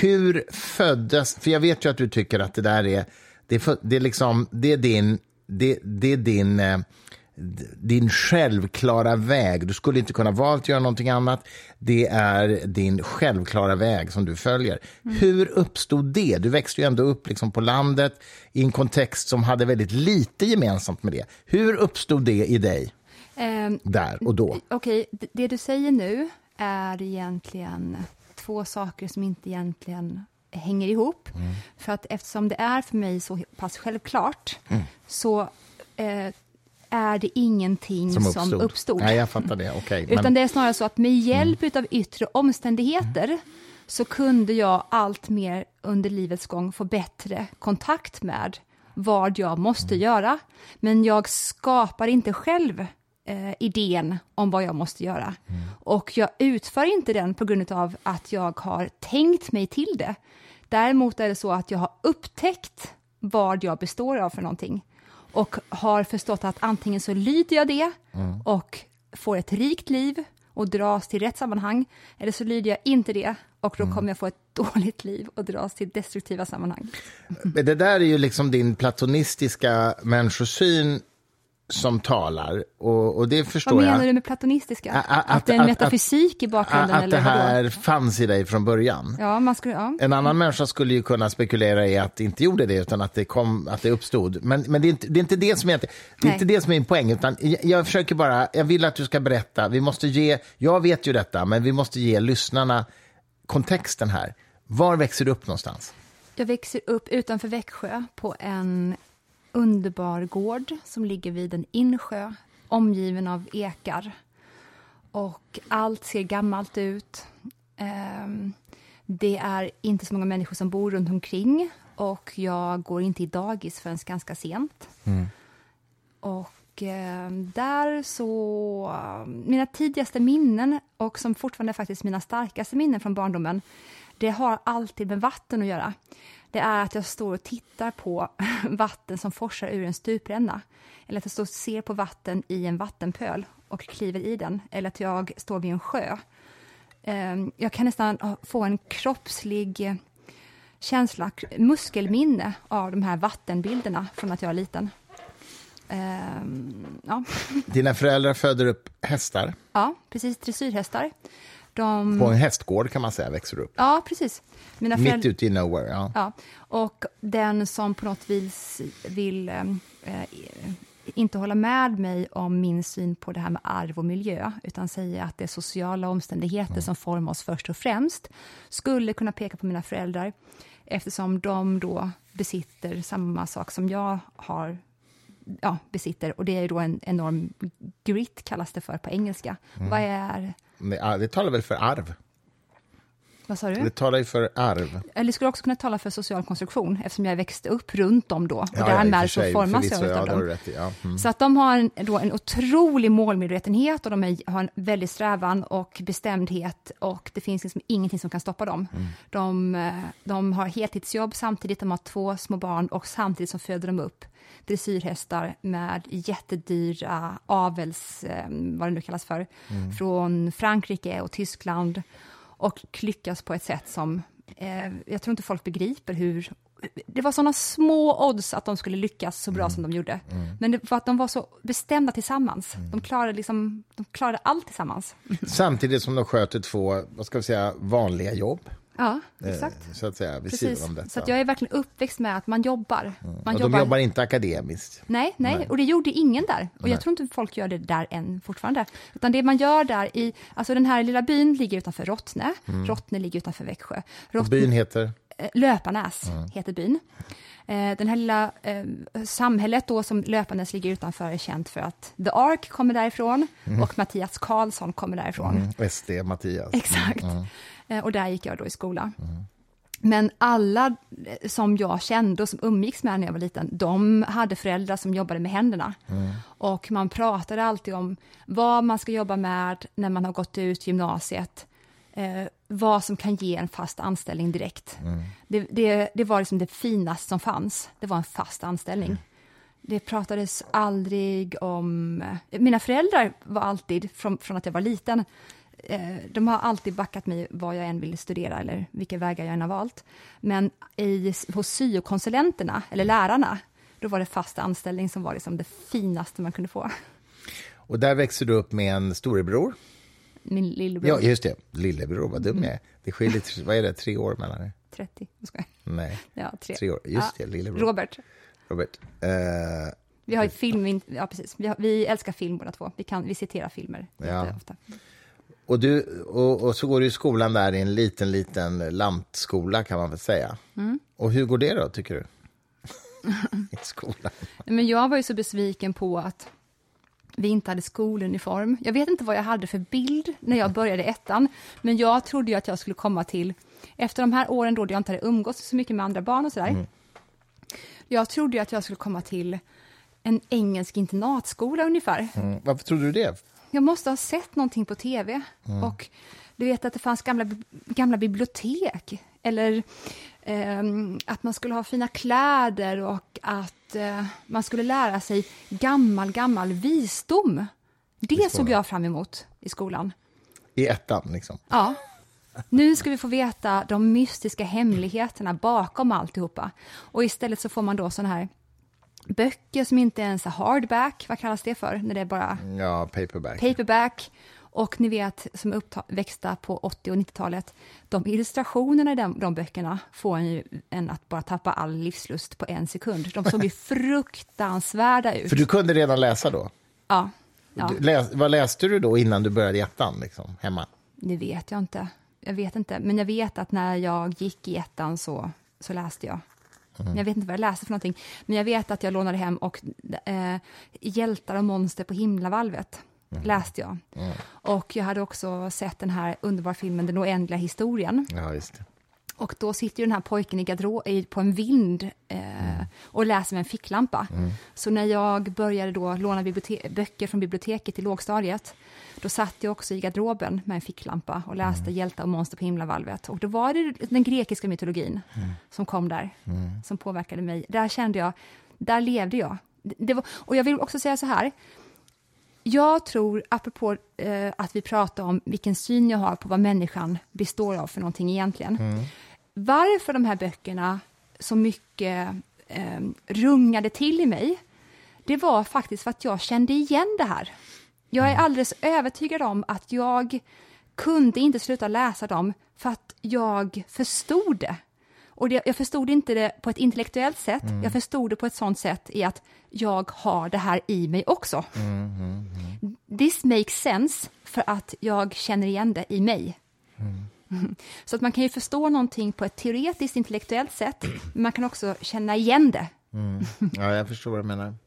S2: hur föddes... För jag vet ju att du tycker att det där är... Det är, det är, liksom, det är din... Det, det är din eh, din självklara väg. Du skulle inte kunna valt att göra någonting annat. Det är din självklara väg som du följer. Mm. Hur uppstod det? Du växte ju ändå upp liksom på landet i en kontext som hade väldigt lite gemensamt med det. Hur uppstod det i dig? Um, där och då?
S1: Okej, okay, det du säger nu är egentligen två saker som inte egentligen hänger ihop. Mm. För att eftersom det är för mig så pass självklart mm. så eh, är det ingenting som uppstod. Som uppstod.
S2: Nej, jag fattar det. Okay,
S1: Utan men... det är snarare så att med hjälp mm. av yttre omständigheter mm. så kunde jag allt mer under livets gång få bättre kontakt med vad jag måste mm. göra. Men jag skapar inte själv eh, idén om vad jag måste göra. Mm. Och jag utför inte den på grund av att jag har tänkt mig till det. Däremot är det så att jag har upptäckt vad jag består av för någonting och har förstått att antingen så lyder jag det mm. och får ett rikt liv och dras till rätt sammanhang, eller så lyder jag inte det och då mm. kommer jag få ett [LAUGHS] dåligt liv och dras till destruktiva sammanhang.
S2: Men det där är ju liksom din platonistiska människosyn som talar. Och, och det förstår
S1: Vad menar
S2: jag.
S1: du med platonistiska? Att, att, att det är en metafysik
S2: att,
S1: i bakgrunden?
S2: Att, eller det här vadå? fanns i dig från början.
S1: Ja, man skulle, ja.
S2: En annan människa skulle ju kunna spekulera i att det inte gjorde det, utan att det, kom, att det uppstod. Men, men det, är inte, det är inte det som är, det är inte det som är min poäng, utan jag, jag försöker bara, jag vill att du ska berätta, vi måste ge, jag vet ju detta, men vi måste ge lyssnarna kontexten här. Var växer du upp någonstans?
S1: Jag växer upp utanför Växjö på en underbar gård som ligger vid en insjö omgiven av ekar. Och allt ser gammalt ut. Ehm, det är inte så många människor som bor runt omkring och jag går inte i dagis förrän ganska sent. Mm. Och ehm, där så... Mina tidigaste minnen, och som fortfarande är faktiskt mina starkaste minnen från barndomen, det har alltid med vatten att göra det är att jag står och tittar på [LAUGHS] vatten som forsar ur en stupränna. Eller att jag står och ser på vatten i en vattenpöl och kliver i den. Eller att jag står vid en sjö. Ehm, jag kan nästan få en kroppslig eh, känsla, muskelminne av de här vattenbilderna från att jag är liten. Ehm, ja.
S2: Dina föräldrar föder upp hästar?
S1: Ja, precis. Dressyrhästar.
S2: De... På en hästgård kan man säga växer du upp?
S1: Ja, precis.
S2: Mina Mitt ute i nowhere, ja.
S1: ja. Och den som på något vis vill eh, inte hålla med mig om min syn på det här med arv och miljö, utan säga att det är sociala omständigheter mm. som formar oss först och främst, skulle kunna peka på mina föräldrar, eftersom de då besitter samma sak som jag har ja, besitter, och det är då en enorm grit, kallas det för på engelska. Mm. Vad är
S2: det talar väl för arv?
S1: Vad sa du?
S2: Det talar ju för arv.
S1: Eller skulle också kunna tala för social konstruktion, eftersom jag växte upp runt dem då. Och ja, därmed ja, formas jag utav dem. Ja, mm. Så att de har en, då en otrolig målmedvetenhet och de är, har en väldig strävan och bestämdhet och det finns liksom ingenting som kan stoppa dem. Mm. De, eh, de har heltidsjobb samtidigt, de har två små barn och samtidigt som föder de upp dressyrhästar med jättedyra avels, eh, vad det nu kallas för, mm. från Frankrike och Tyskland och lyckas på ett sätt som eh, jag tror inte folk begriper hur... Det var såna små odds att de skulle lyckas så bra mm. som de gjorde. Mm. Men det var att de var så bestämda tillsammans. Mm. De, klarade liksom, de klarade allt tillsammans.
S2: Samtidigt som de sköter två, vad ska vi säga, vanliga jobb.
S1: Ja, eh, exakt.
S2: Så att säga, vid Precis. om detta.
S1: Så jag är verkligen uppväxt med att man jobbar.
S2: Mm. Man och jobbar... de jobbar inte akademiskt?
S1: Nej, nej, nej, och det gjorde ingen där. Och nej. jag tror inte folk gör det där än fortfarande. Utan det man gör där i, alltså den här lilla byn ligger utanför Rottne. Mm. Rottne ligger utanför Växjö.
S2: Rottne, och byn heter?
S1: Eh, Löparnäs mm. heter byn. Eh, den här lilla eh, samhället då som Löparnäs ligger utanför är känt för att The Ark kommer därifrån mm. och Mattias Karlsson kommer därifrån.
S2: Mm. SD Mattias.
S1: Exakt. Mm. Eh, och där gick jag då i skola. Mm. Men alla eh, som jag kände och som umgicks med när jag var liten, de hade föräldrar som jobbade med händerna. Mm. Och man pratade alltid om vad man ska jobba med när man har gått ut gymnasiet. Eh, vad som kan ge en fast anställning direkt. Det, det, det var liksom det finaste som fanns, det var en fast anställning. Det pratades aldrig om... Mina föräldrar var alltid, från, från att jag var liten, eh, de har alltid backat mig vad jag än ville studera eller vilka vägar jag än har valt. Men i, hos syokonsulenterna, eller lärarna, då var det fast anställning som var liksom det finaste man kunde få.
S2: Och där växer du upp med en storebror.
S1: Min lillebror,
S2: Ja, just det. Lillebror, vad dum jag är. Det skiljer, vad är det, tre år mellan er?
S1: 30. Jag.
S2: Nej,
S1: Ja, tre.
S2: tre år. Just
S1: Ja.
S2: det, lillebror.
S1: Robert.
S2: Robert. Eh,
S1: Vi har film, ja precis. Vi, har, vi älskar film båda två. Vi, kan, vi citerar filmer
S2: Ja.
S1: ofta.
S2: Och, du, och, och så går du i skolan där i en liten, liten lantskola kan man väl säga.
S1: Mm.
S2: Och hur går det då, tycker du? [LAUGHS] I skolan.
S1: Men jag var ju så besviken på att vi inte hade skoluniform. Jag vet inte vad jag hade för bild när jag började ettan, men jag trodde att jag skulle komma till, efter de här åren då jag inte hade umgåtts så mycket med andra barn och sådär, jag trodde att jag skulle komma till en engelsk internatskola ungefär.
S2: Mm. Varför trodde du det?
S1: Jag måste ha sett någonting på tv. Och du vet att det fanns gamla, gamla bibliotek. Eller ehm, att man skulle ha fina kläder och att eh, man skulle lära sig gammal, gammal visdom. Det såg jag fram emot i skolan.
S2: I ettan, liksom.
S1: Ja. Nu ska vi få veta de mystiska hemligheterna bakom alltihopa. Och istället så får man då sådana här böcker som inte ens är hardback, vad kallas det för? När det är bara
S2: Ja, paperback.
S1: paperback. Och ni vet, som är uppväxta på 80 och 90-talet, de illustrationerna i de, de böckerna får en ju en att bara tappa all livslust på en sekund. De såg ju [LAUGHS] fruktansvärda ut.
S2: För du kunde redan läsa då?
S1: Ja, ja,
S2: läs, vad läste du då innan du började i ettan, liksom, hemma?
S1: det vet jag inte. Jag vet inte, men jag vet att när jag gick i ettan så, så läste jag.
S2: Mm.
S1: Jag vet inte vad jag läste för någonting, men jag vet att jag lånade hem och eh, Hjältar och monster på himlavalvet
S2: Mm.
S1: läste jag. Och jag hade också sett den här underbara filmen Den oändliga historien.
S2: Ja, just det.
S1: Och då sitter ju den här pojken i gadro- i, på en vind eh, och läser med en ficklampa. Så när jag började då låna böcker från biblioteket i lågstadiet, då satt jag också i garderoben med en ficklampa och läste Hjältar och monster på himlavalvet. Och då var det den grekiska mytologin som kom där, som påverkade mig. Där kände jag, där levde jag. Det, var, och jag vill också säga så här, jag tror, apropå eh, att vi pratar om vilken syn jag har på vad människan består av för någonting egentligen. Varför de här böckerna så mycket eh, rungade till i mig, det var faktiskt för att jag kände igen det här. Jag är alldeles övertygad om att jag kunde inte sluta läsa dem för att jag förstod det. Och det, jag förstod inte det på ett intellektuellt sätt, jag förstod det på ett sånt sätt i att jag har det här i mig också. This makes sense för att jag känner igen det i mig. [LAUGHS] Så att man kan ju förstå någonting på ett teoretiskt intellektuellt sätt, men man kan också känna igen det.
S2: Ja, jag förstår vad du menar. [LAUGHS]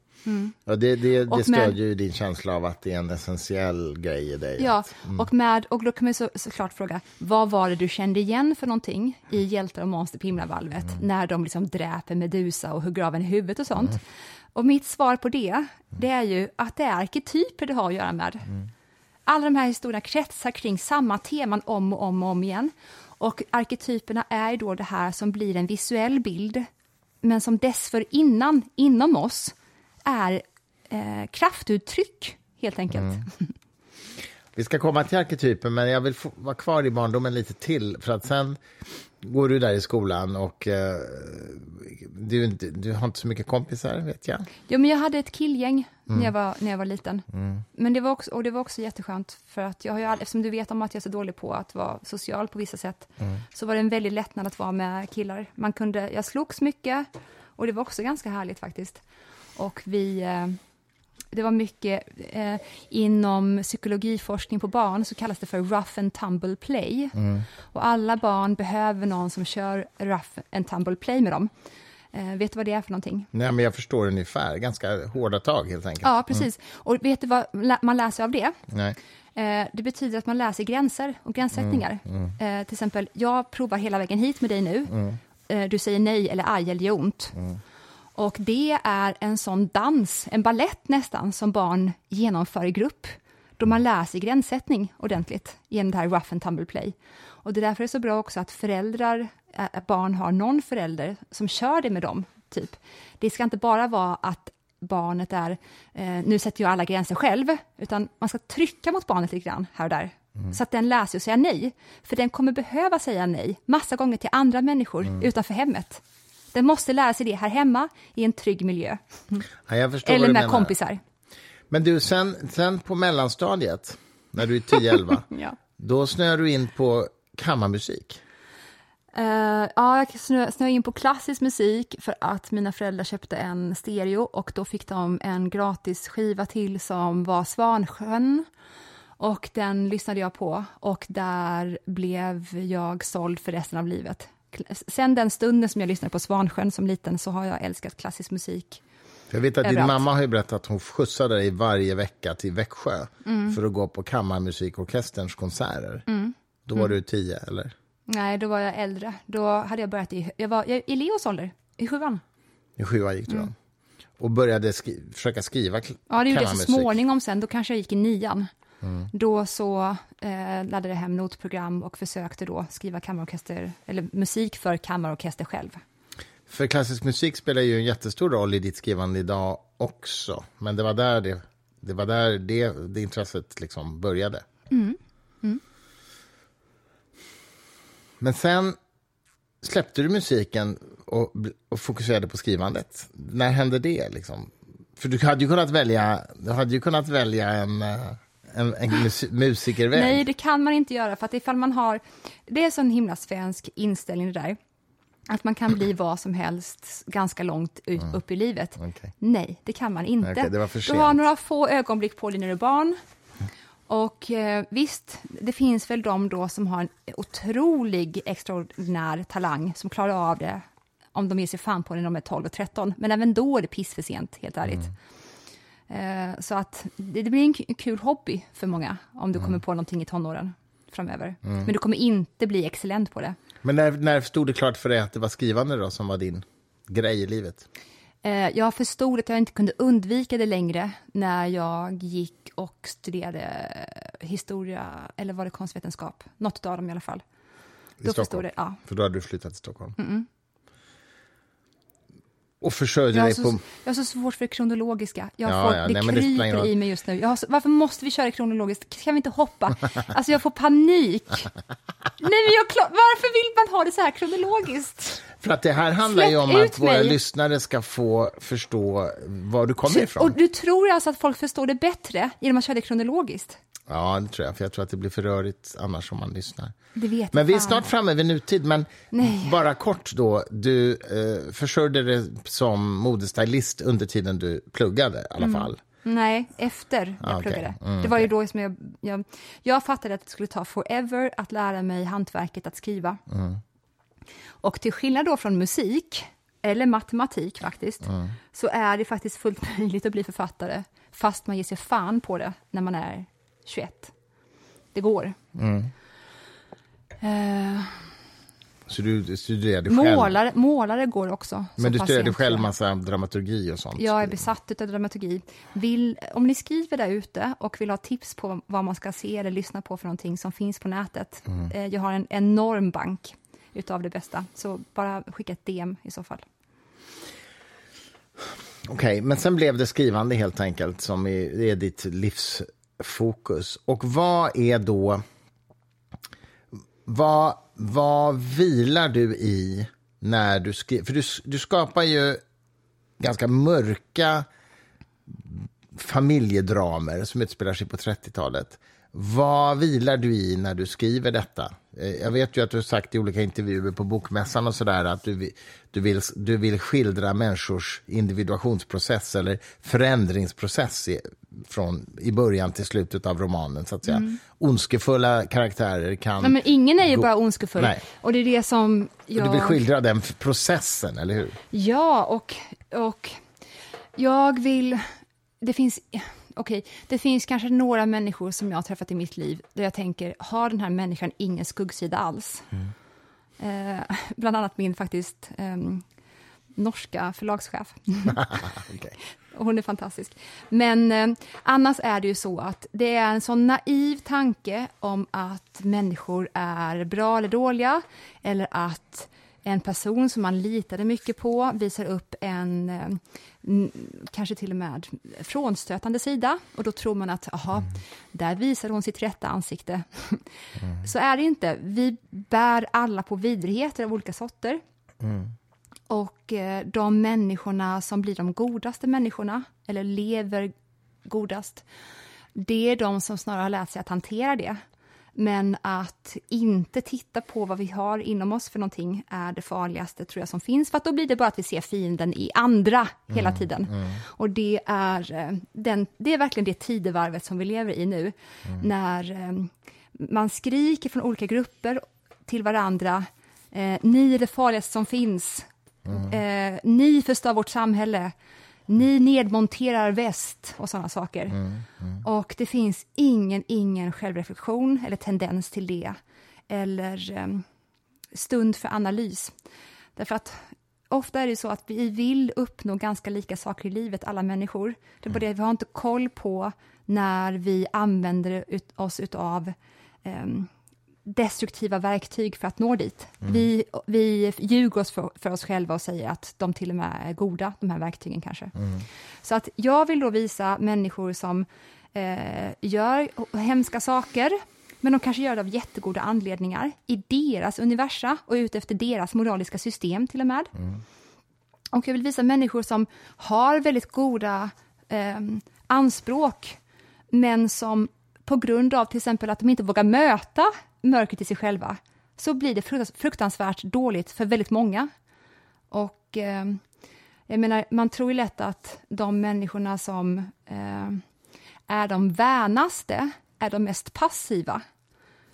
S2: Ja, det det, det
S1: med-
S2: stödjer ju din känsla av att det är en essentiell grej i dig.
S1: Ja,
S2: Att-
S1: och, med, och då kan man ju så, såklart fråga, vad var det du kände igen för någonting i Hjältar och monster på himlavalvet, när de liksom dräper Medusa och hugger av en huvudet och sånt? Och mitt svar på det, det är ju att det är arketyper det har att göra med. Alla de här historierna kretsar kring samma teman om och om och om igen. Och arketyperna är då det här som blir en visuell bild, men som dessförinnan, inom oss, är eh, kraftuttryck, helt enkelt. Mm.
S2: Vi ska komma till arketypen, men jag vill vara kvar i barndomen lite till. För att sen går du där i skolan och eh, du, du har inte så mycket kompisar, vet jag.
S1: Ja, men jag hade ett killgäng när, jag var, när jag var liten. Men det var, också, och det var också jätteskönt, för att jag har ju, eftersom du vet om att jag är så dålig på att vara social på vissa sätt, så var det en väldig lättnad att vara med killar. Man kunde, jag slogs mycket, och det var också ganska härligt faktiskt. Och vi... Eh, det var mycket eh, inom psykologiforskning på barn så kallas det för rough and tumble play. Och alla barn behöver någon som kör rough and tumble play med dem. Eh, vet du vad det är för någonting?
S2: Nej, men jag förstår ungefär. Ganska hårda tag, helt enkelt.
S1: Ja, precis. Och vet du vad man lär sig av det?
S2: Nej.
S1: Eh, det betyder att man lär sig gränser och gränssättningar. Eh, till exempel, jag provar hela vägen hit med dig nu. Eh, du säger nej eller aj eller gör ont. Och det är en sån dans, en ballett nästan, som barn genomför i grupp. då man lär sig gränssättning ordentligt genom det här rough and tumble play. Och det är därför det är så bra också att föräldrar, att barn har någon förälder som kör det med dem, typ. Det ska inte bara vara att barnet är, eh, nu sätter jag alla gränser själv, utan man ska trycka mot barnet lite grann här och där, mm. så att den lär sig att säga nej. För den kommer behöva säga nej massa gånger till andra människor mm. utanför hemmet. Den måste lära sig det här hemma i en trygg miljö.
S2: Ja,
S1: Eller med kompisar.
S2: Men du, sen, sen på mellanstadiet, när du är 10-11, [LAUGHS] ja. då snöar du in på kammarmusik.
S1: Uh, ja, jag snöade in på klassisk musik för att mina föräldrar köpte en stereo och då fick de en gratis skiva till som var Svansjön. Och den lyssnade jag på och där blev jag såld för resten av livet. Sen den stunden som jag lyssnade på Svansjön som liten så har jag älskat klassisk musik.
S2: Jag vet att din mamma har berättat att hon skjutsade dig varje vecka till Växjö mm. för att gå på Kammarmusikorkesterns konserter. Mm. Då var mm. du tio, eller?
S1: Nej, då var jag äldre. Då hade jag börjat i, jag var, jag, i Leos ålder, i sjuan.
S2: I sjuan gick du mm. då? Och började skri försöka skriva
S1: Ja, det gjorde jag så småningom sen. Då kanske jag gick i nian. Mm. Då så eh, laddade jag hem notprogram och försökte då skriva kammarorkester, eller musik för kammarorkester själv.
S2: För klassisk musik spelar ju en jättestor roll i ditt skrivande idag också. Men det var där det, det, var där det, det intresset liksom började. Mm. Mm. Men sen släppte du musiken och, och fokuserade på skrivandet. När hände det? Liksom? För du hade ju kunnat välja, du hade ju kunnat välja en, eh, en, en mus musikerväg.
S1: Nej, det kan man inte göra. För att ifall man har, det är en sån himla svensk inställning det där. Att man kan bli vad som helst ganska långt ut, mm. upp i livet. Okay. Nej, det kan man inte. Okay. Du har några få ögonblick på dig när du är barn. Och eh, visst, det finns väl de då som har en otrolig extraordinär talang som klarar av det om de ger sig fan på det när de är 12 och 13. Men även då är det piss för sent, helt ärligt. Mm. Eh, så att det, blir en kul hobby för många om du mm. kommer på någonting i tonåren framöver. Mm. Men du kommer inte bli excellent på det.
S2: Men när, när stod det klart för dig att det var skrivande då som var din grej i livet?
S1: Eh, jag förstod att jag inte kunde undvika det längre när jag gick och studerade historia, eller var det konstvetenskap? Något av dem i alla fall.
S2: I då Stockholm? Det, ja. För då hade du flyttat till Stockholm? -mm. Och försörjde dig på...
S1: Jag har så svårt för det kronologiska. Jag ja, får, ja, det nej, kryper det i mig just nu. Så, varför måste vi köra kronologiskt? Kan vi inte hoppa? [LAUGHS] Alltså jag får panik. nej, men jag, varför vill man ha det så här kronologiskt?
S2: För att det här handlar Släpp ju om att våra mig. lyssnare ska få förstå var du kommer ifrån.
S1: Och du tror alltså att folk förstår det bättre genom att köra det kronologiskt?
S2: Ja, det tror jag. För jag tror att det blir för rörigt annars om man lyssnar.
S1: Det vet
S2: men vi är snart framme vid nutid. Men Nej. bara kort då. Du eh, försörjde dig som modestylist under tiden du pluggade i alla mm. fall.
S1: Nej, efter jag okay. pluggade. Mm, det var ju då som jag, jag, jag fattade att det skulle ta forever att lära mig hantverket att skriva. Mm. Och till skillnad då från musik, eller matematik faktiskt, mm. så är det faktiskt fullt [LAUGHS] möjligt att bli författare, fast man ger sig fan på det när man är 21. Det går. Mm.
S2: Uh, så du studerade
S1: målare, själv? Målare går också.
S2: Men du studerade själv massa dramaturgi och sånt?
S1: Jag är besatt av dramaturgi. Vill, om ni skriver där ute och vill ha tips på vad man ska se eller lyssna på för någonting som finns på nätet. Mm. Eh, jag har en enorm bank utav det bästa. Så bara skicka ett DM i så fall.
S2: Okej, okay, men sen blev det skrivande helt enkelt som är, är ditt fokus. Och vad är då... Vad, vad vilar du i när du skriver? För du, du skapar ju ganska mörka familjedramer som utspelar sig på 30-talet. Vad vilar du i när du skriver detta? Eh, jag vet ju att du har sagt i olika intervjuer på Bokmässan och sådär att du, du, vill, du vill skildra människors individuationsprocess eller förändringsprocess i, från i början till slutet av romanen. så att säga. Mm. Ondskefulla karaktärer kan...
S1: Nej, men ingen är ju gå... bara ondskefull. Nej. Och det är det som jag...
S2: du vill skildra den processen, eller hur?
S1: Ja, och, och jag vill... Det finns okej, okay, det finns kanske några människor som jag har träffat i mitt liv där jag tänker, har den här människan ingen skuggsida alls? Mm. Eh, bland annat min faktiskt eh, norska förlagschef. [LAUGHS] okay. hon är fantastisk. Men eh, annars är det ju så att det är en sån naiv tanke om att människor är bra eller dåliga, eller att en person som man litade mycket på visar upp en eh, kanske till och med frånstötande sida och då tror man att aha, mm. där visar hon sitt rätta ansikte. Mm. [LAUGHS] Så är det inte. Vi bär alla på vidrigheter av olika sorter. Mm. Och eh, de människorna som blir de godaste människorna, eller lever godast, det är de som snarare har lärt sig att hantera det. Men att inte titta på vad vi har inom oss för någonting är det farligaste tror jag som finns, för då blir det bara att vi ser fienden i andra hela mm, tiden. Mm. Och det är, eh, den, det är verkligen det tidevarvet som vi lever i nu, mm. när eh, man skriker från olika grupper till varandra, eh, ni är det farligaste som finns, mm. eh, ni förstör vårt samhälle, ni nedmonterar väst och sådana saker. Mm, mm. Och det finns ingen, ingen självreflektion eller tendens till det. Eller um, stund för analys. Därför att ofta är det så att vi vill uppnå ganska lika saker i livet, alla människor. Det är bara det vi har inte koll på när vi använder oss av um, destruktiva verktyg för att nå dit. Mm. Vi, vi ljuger oss för, för, oss själva och säger att de till och med är goda, de här verktygen kanske. Mm. Så att jag vill då visa människor som eh, gör hemska saker, men de kanske gör det av jättegoda anledningar, i deras universa och ute efter deras moraliska system till och med. Mm. Och jag vill visa människor som har väldigt goda eh, anspråk, men som på grund av till exempel att de inte vågar möta mörkret i sig själva, så blir det fruktansvärt dåligt för väldigt många. Och eh, jag menar, man tror ju lätt att de människorna som eh, är de värnaste är de mest passiva.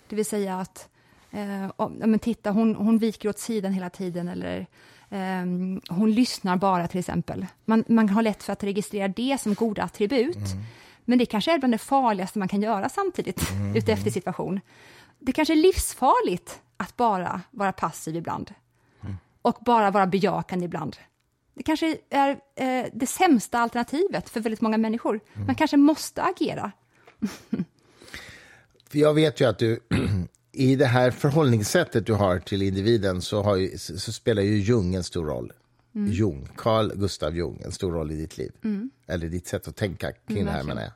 S1: Det vill säga att, eh, om, titta, hon, hon viker åt sidan hela tiden, eller eh, hon lyssnar bara, till exempel. Man, man har lätt för att registrera det som goda attribut. Mm. Men det kanske är bland det farligaste man kan göra samtidigt, mm. utefter situation det kanske är livsfarligt att bara vara passiv ibland mm. och bara vara bejakande ibland. Det kanske är eh, det sämsta alternativet för väldigt många människor. Mm. Man kanske måste agera. [LAUGHS]
S2: för jag vet ju att du [CLEARS THROAT] i det här förhållningssättet du har till individen så, ju, så spelar ju Jung en stor roll. Mm. Jung, Carl Gustav Jung, en stor roll i ditt liv. Mm. Eller ditt sätt att tänka kring mm, det här menar jag.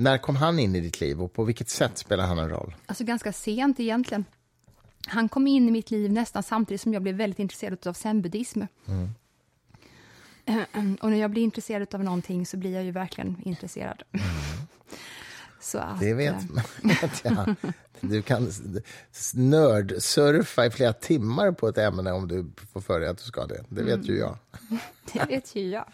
S2: När kom han in i ditt liv och på vilket sätt spelar han en roll?
S1: Alltså ganska sent egentligen. Han kom in i mitt liv nästan samtidigt som jag blev väldigt intresserad av zenbuddism. Mm. [CLEARS THROAT] Och när jag blir intresserad av någonting så blir jag ju verkligen intresserad. Mm.
S2: Att, det vet, eh, [LAUGHS] vet jag. Du kan nördsurfa i flera timmar på ett ämne om du får för dig att du ska det. Det vet mm. ju jag. [LAUGHS]
S1: Det vet ju jag.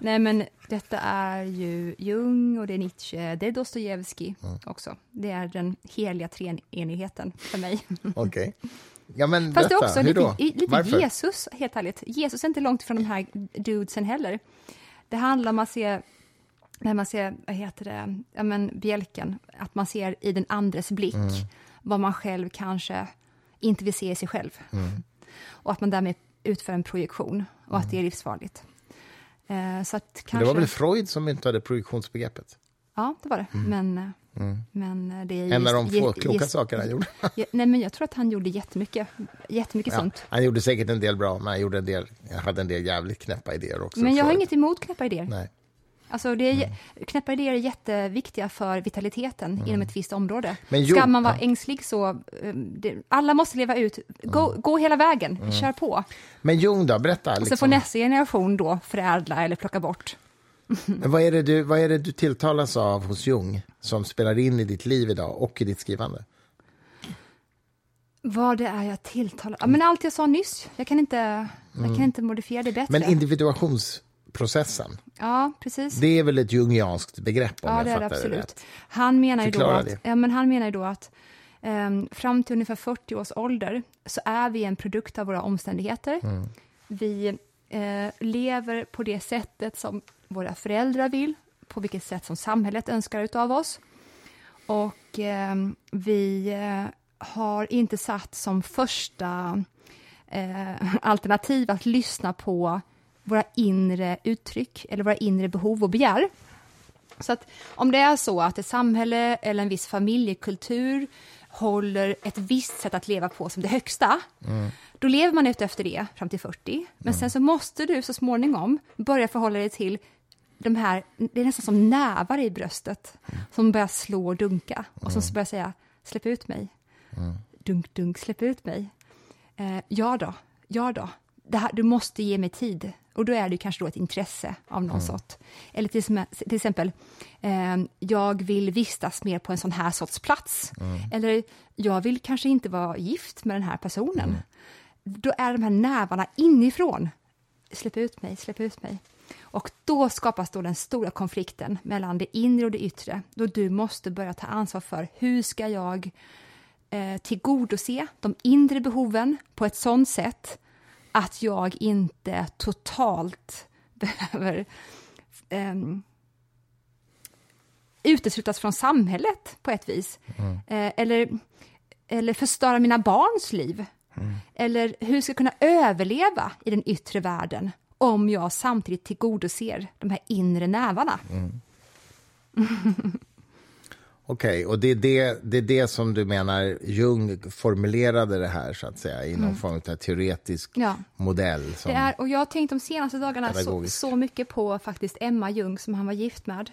S1: Nej, men detta är ju Jung och det är Nietzsche, det är Dostojevskij mm. också. Det är den heliga treenigheten för mig. [LAUGHS]
S2: Okej. Okay. Ja, men
S1: Fast berätta, det är också lite, lite Jesus, helt ärligt. Jesus är inte långt ifrån de här dudesen heller. Det handlar om att se när man ser, vad heter det, ja men bjälken, att man ser i den andres blick mm. vad man själv kanske inte vill se i sig själv. Mm. Och att man därmed utför en projektion och mm. att det är livsfarligt. Eh, så att kanske...
S2: Det var väl Freud som myntade projektionsbegreppet?
S1: Ja, det var det. Mm. Men, eh, mm. men det är
S2: en av de få kloka saker han gjorde.
S1: nej, men jag tror att han gjorde jättemycket, jättemycket ja, sånt.
S2: Han gjorde säkert en del bra, men han gjorde en del, hade en del jävligt knäppa idéer också.
S1: Men jag har inget emot knäppa idéer. Nej. Alltså det är, mm. Knäppa idéer är jätteviktiga för vitaliteten mm. inom ett visst område. Men jo, Ska man vara ja. ängslig så, eh, det, alla måste leva ut, gå, mm. gå hela vägen, mm. kör på.
S2: Men Jung då, berätta.
S1: Liksom. Så får nästa generation då förädla eller plocka bort. [LAUGHS]
S2: Men vad, är det du, vad är det du tilltalas av hos Jung som spelar in i ditt liv idag och i ditt skrivande?
S1: Vad det är jag tilltalar... Ja, men allt jag sa nyss. Jag kan inte, jag kan mm. inte modifiera det bättre.
S2: Men individuations processen.
S1: Ja, precis.
S2: Det är väl ett jungianskt begrepp om
S1: ja,
S2: jag
S1: det
S2: fattar
S1: det absolut. rätt. Han menar ju då att, ja, men han menar då att um, fram till ungefär 40 års ålder så är vi en produkt av våra omständigheter. Mm. Vi uh, lever på det sättet som våra föräldrar vill, på vilket sätt som samhället önskar av oss. Och uh, vi uh, har inte satt som första eh, [LAUGHS] alternativ att lyssna på våra inre uttryck eller våra inre behov och begär. Så att om det är så att ett samhälle eller en viss familjekultur håller ett visst sätt att leva på som det högsta, mm. då lever man efter det fram till 40. Men mm. sen så måste du så småningom börja förhålla dig till de här, det är nästan som nävar i bröstet, mm. som börjar slå och dunka och som börjar säga släpp ut mig. Dunk, dunk, släpp ut mig. Eh, ja då, ja då. Här, du måste ge mig tid. Och då är det kanske då ett intresse av någon mm. sort. Eller till, till exempel, eh, jag vill vistas mer på en sån här sorts plats. Mm. Eller jag vill kanske inte vara gift med den här personen. Mm. Då är de här nävarna inifrån. Släpp ut mig, släpp ut mig. Och då skapas då den stora konflikten mellan det inre och det yttre, då du måste börja ta ansvar för hur ska jag eh, tillgodose de inre behoven på ett sådant sätt att jag inte totalt [LAUGHS] behöver eh, uteslutas från samhället på ett vis. Mm. Eh, eller, eller förstöra mina barns liv. Mm. Eller hur ska jag kunna överleva i den yttre världen om jag samtidigt tillgodoser de här inre nävarna. Mm. [LAUGHS]
S2: Okej, okay, och det är det, det är det som du menar Jung formulerade det här så att säga i någon mm. form av teoretisk ja. modell?
S1: Det är, och jag har tänkt de senaste dagarna så, så, mycket på faktiskt Emma Jung som han var gift med.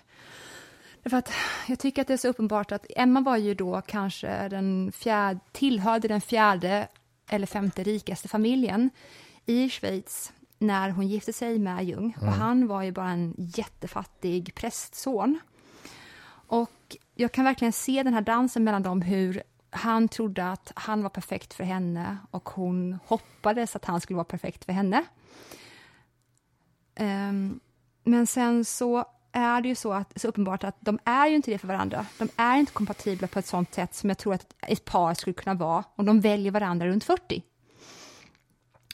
S1: För att jag tycker att det är så uppenbart att Emma var ju då kanske den fjärde, tillhörde den fjärde eller femte rikaste familjen i Schweiz när hon gifte sig med Jung. Mm. Och han var ju bara en jättefattig prästson. Och jag kan verkligen se den här dansen mellan dem, hur han trodde att han var perfekt för henne och hon hoppades att han skulle vara perfekt för henne. Um, men sen så är det ju så, att, så uppenbart att de är ju inte det för varandra. De är inte kompatibla på ett sånt sätt som jag tror att ett par skulle kunna vara om de väljer varandra runt 40.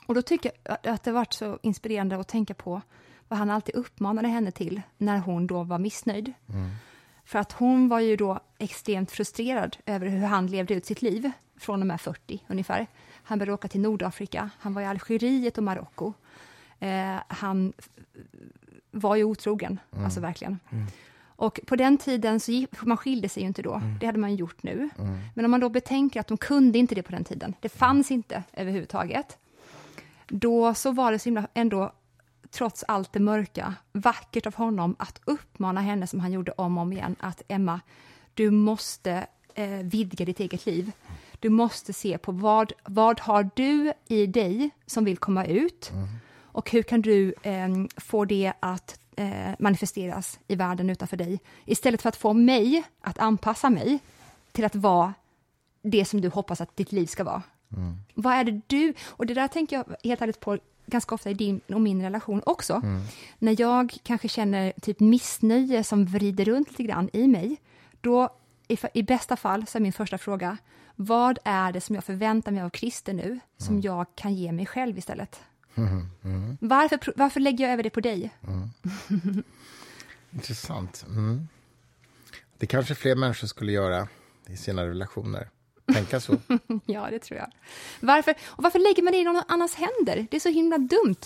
S1: Och då tycker jag att det varit så inspirerande att tänka på vad han alltid uppmanade henne till när hon då var missnöjd. Mm. För att hon var ju då extremt frustrerad över hur han levde ut sitt liv från och med 40 ungefär. Han började åka till Nordafrika, han var i Algeriet och Marocko. Eh, han var ju otrogen, mm. alltså verkligen. Mm. Och på den tiden så gick, man skilde sig ju inte då, mm. det hade man gjort nu. Mm. Men om man då betänker att de kunde inte det på den tiden, det fanns inte överhuvudtaget. Då så var det så himla ändå trots allt det mörka, vackert av honom att uppmana henne som han gjorde om och om igen att Emma, du måste eh, vidga ditt eget liv. Du måste se på vad, vad har du i dig som vill komma ut mm. och hur kan du eh, få det att eh, manifesteras i världen utanför dig istället för att få mig att anpassa mig till att vara det som du hoppas att ditt liv ska vara. Mm. Vad är det du... Och det där tänker jag helt ärligt på ganska ofta i din och min relation också. Mm. När jag kanske känner typ missnöje som vrider runt lite grann i mig, då i, i bästa fall så är min första fråga, vad är det som jag förväntar mig av Christer nu, som mm. jag kan ge mig själv istället? Mm. Varför, varför lägger jag över det på dig?
S2: Mm. [LAUGHS] Intressant. Mm. Det kanske fler människor skulle göra i sina relationer tänka så. [LAUGHS]
S1: ja, det tror jag. Varför, och varför lägger man det i någon annans händer? Det är så himla dumt.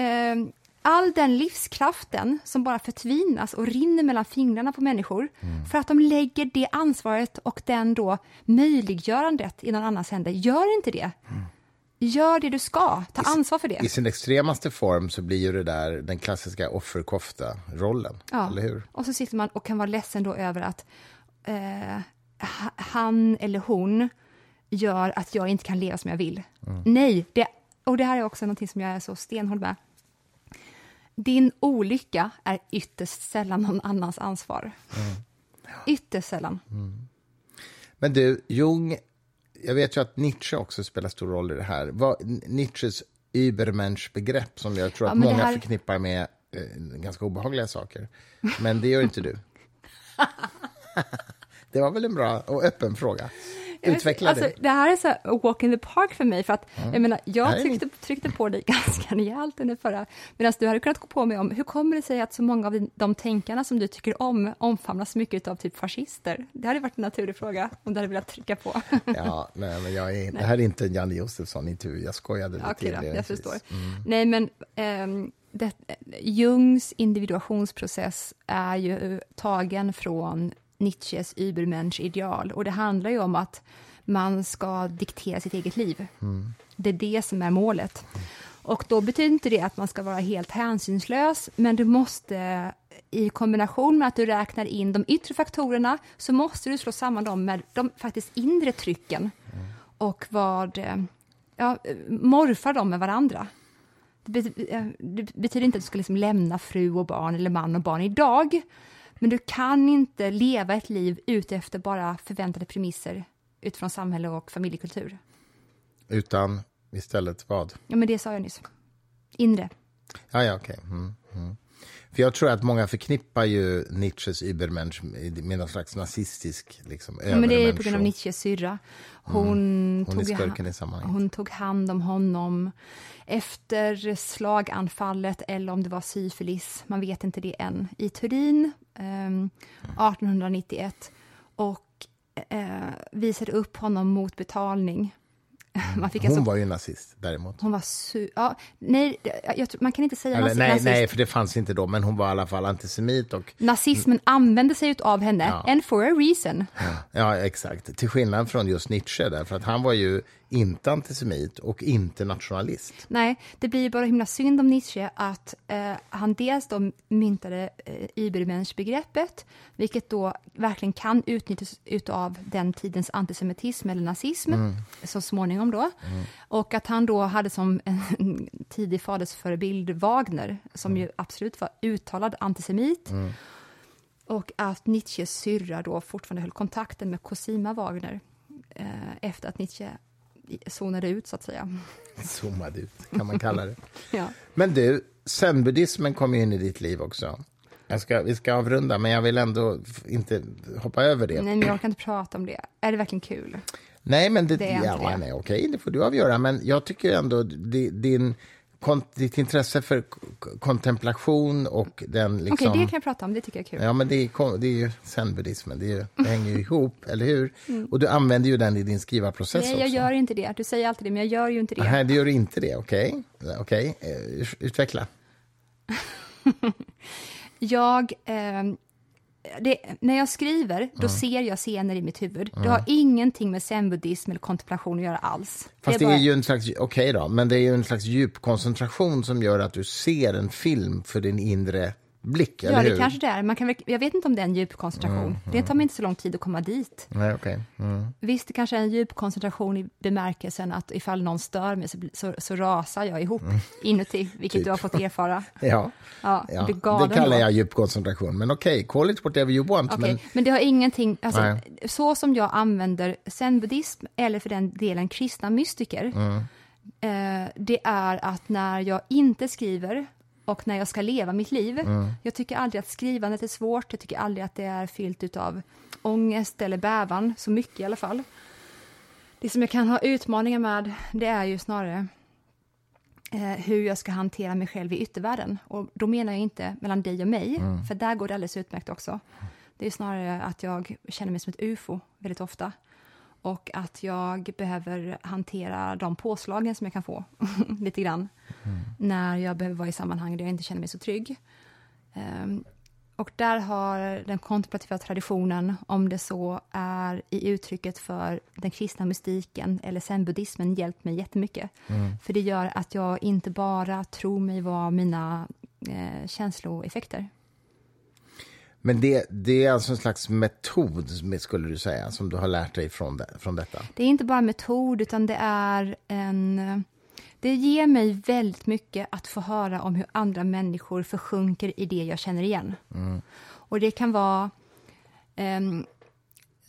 S1: Uh, all den livskraften som bara förtvinas och rinner mellan fingrarna på människor mm. för att de lägger det ansvaret och den då möjliggörandet i någon annans händer. Gör inte det. Mm. Gör det du ska, ta I, ansvar för det.
S2: I sin extremaste form så blir ju det där den klassiska offerkofta-rollen, ja. eller hur?
S1: Och så sitter man och kan vara ledsen då över att eh, han eller hon gör att jag inte kan leva som jag vill. Mm. Nej, det, och det här är också något som jag är så stenhård med. Din olycka är ytterst sällan någon annans ansvar. Mm. Ytterst sällan. Mm.
S2: Men du, Jung, jag vet ju att Nietzsche också spelar stor roll i det här. Vad, Nietzsches Übermensch-begrepp som jag tror att ja, många här... förknippar med eh, ganska obehagliga saker. Men det gör inte du. [LAUGHS] Det var väl en bra och öppen fråga. Utveckla
S1: alltså, det. Det här är så här walk in the park för mig, för att mm. jag menar, jag tryckte, tryckte på dig [LAUGHS] ganska rejält under förra, medan du hade kunnat gå på mig om, hur kommer det sig att så många av de tänkarna som du tycker om omfamnas mycket av typ fascister? Det hade varit en naturlig fråga om du hade velat trycka på. [LAUGHS]
S2: ja, nej, men jag är, det här är inte en Janne Josefsson-intervju, jag skojade lite.
S1: Okej, då, jag förstår. Mm. Nej, men um, det, Jungs individuationsprocess är ju tagen från Nietzsches Übermensch-ideal och det handlar ju om att man ska diktera sitt eget liv. Mm. Det är det som är målet. Och då betyder inte det att man ska vara helt hänsynslös, men du måste i kombination med att du räknar in de yttre faktorerna, så måste du slå samman dem med de faktiskt inre trycken mm. och vad, ja, morfar dem med varandra. Det, betyder inte att du ska liksom lämna fru och barn eller man och barn idag, men du kan inte leva ett liv utefter bara förväntade premisser utifrån samhälle och familjekultur.
S2: Utan istället vad?
S1: Ja, men det sa jag nyss. Inre.
S2: Ja, ja, okej. Okay. Mm, mm. För jag tror att många förknippar ju Nietzsches Übermensch med någon slags nazistisk liksom,
S1: ja, men Det är på grund av Nietzsches syrra. Hon,
S2: mm. hon,
S1: tog, hon tog hand om honom efter slaganfallet eller om det var syfilis, man vet inte det än, i Turin eh, 1891 och eh, visade upp honom mot betalning [LAUGHS]
S2: Man fick hon alltså, var ju nazist däremot.
S1: Hon var su ja, nej, jag, man kan inte säga
S2: Eller, nej, nazist. Nej, för det fanns inte då, men hon var i alla fall antisemit. Och...
S1: Nazismen använde sig av henne, ja. and for a reason.
S2: Ja. ja, exakt. Till skillnad från just Nietzsche, därför att han var ju inte antisemit och inte nationalist.
S1: Nej, det blir bara himla synd om Nietzsche att eh, han dels då myntade eh, Übermensch-begreppet, vilket då verkligen kan utnyttjas av den tidens antisemitism eller nazism, mm. så småningom då. Mm. Och att han då hade som en [LAUGHS] tidig fadersförebild Wagner, som mm. ju absolut var uttalad antisemit. Mm. Och att Nietzsches syrra då fortfarande höll kontakten med Cosima Wagner eh, efter att Nietzsche zonade ut, så att säga.
S2: Zoomade ut, kan man kalla det. [LAUGHS]
S1: ja.
S2: Men du, zenbuddismen kom in i ditt liv också. Jag ska, vi ska avrunda, men jag vill ändå inte hoppa över det.
S1: Nej, men jag kan inte prata om det. Är det verkligen kul?
S2: Nej, men det, det är ja, det. nej, okej, det får du avgöra. Men jag tycker ändå din ditt intresse för kontemplation och den... Liksom...
S1: Okej, okay, det kan jag prata om. Det tycker jag är kul.
S2: Ja, men det är, det är ju zen-buddhismen. Det, det, hänger ju ihop, [LAUGHS] eller hur? Mm. Och du använder ju den i din skrivarprocess
S1: Nej, jag
S2: också.
S1: gör inte det. Du säger alltid det, men jag gör ju inte det.
S2: Nej, det gör du inte det. Okej. Okay. okay. Uh, utveckla. [LAUGHS]
S1: jag... Eh, det, när jag skriver, då mm. ser jag scener i mitt huvud. Mm. Det har ingenting med zenbuddism eller kontemplation att göra alls.
S2: Fast det är, det är ju en slags, okej okay då, men det är ju en slags djupkoncentration som gör att du ser en film för din inre blick,
S1: Ja, det kanske det är. Man kan jag vet inte om det är en djup koncentration. Mm, mm. Det tar mig inte så lång tid att komma dit.
S2: Nej, okay. Mm.
S1: Visst, det kanske är en djup koncentration i bemärkelsen att ifall någon stör mig så, så, så rasar jag ihop mm. inuti, vilket typ. du har fått erfara. [LAUGHS]
S2: ja,
S1: ja,
S2: ja. det kallar jag djup koncentration. Men okej, okay, call it whatever you want.
S1: Okay. Men... men det har ingenting, alltså, så som jag använder zen-buddhism, eller för den delen kristna mystiker, mm. eh, det är att när jag inte skriver och när jag ska leva mitt liv. Mm. Jag tycker aldrig att skrivandet är svårt, jag tycker aldrig att det är fyllt av ångest eller bävan, så mycket i alla fall. Det som jag kan ha utmaningar med, det är ju snarare eh, hur jag ska hantera mig själv i yttervärlden. Och då menar jag inte mellan dig och mig, mm. för där går det alldeles utmärkt också. Det är snarare att jag känner mig som ett ufo väldigt ofta och att jag behöver hantera de påslagen som jag kan få [LAUGHS] lite grann mm. när jag behöver vara i sammanhang där jag inte känner mig så trygg. Um, och där har den kontemplativa traditionen, om det så är i uttrycket för den kristna mystiken eller zen-buddhismen, hjälpt mig jättemycket. Mm. För det gör att jag inte bara tror mig vara mina eh, känsloeffekter.
S2: Men det, det är alltså en slags metod, skulle du säga, som du har lärt dig från, det, från detta?
S1: Det är inte bara metod, utan det är en... Det ger mig väldigt mycket att få höra om hur andra människor försjunker i det jag känner igen. Mm. Och det kan vara um,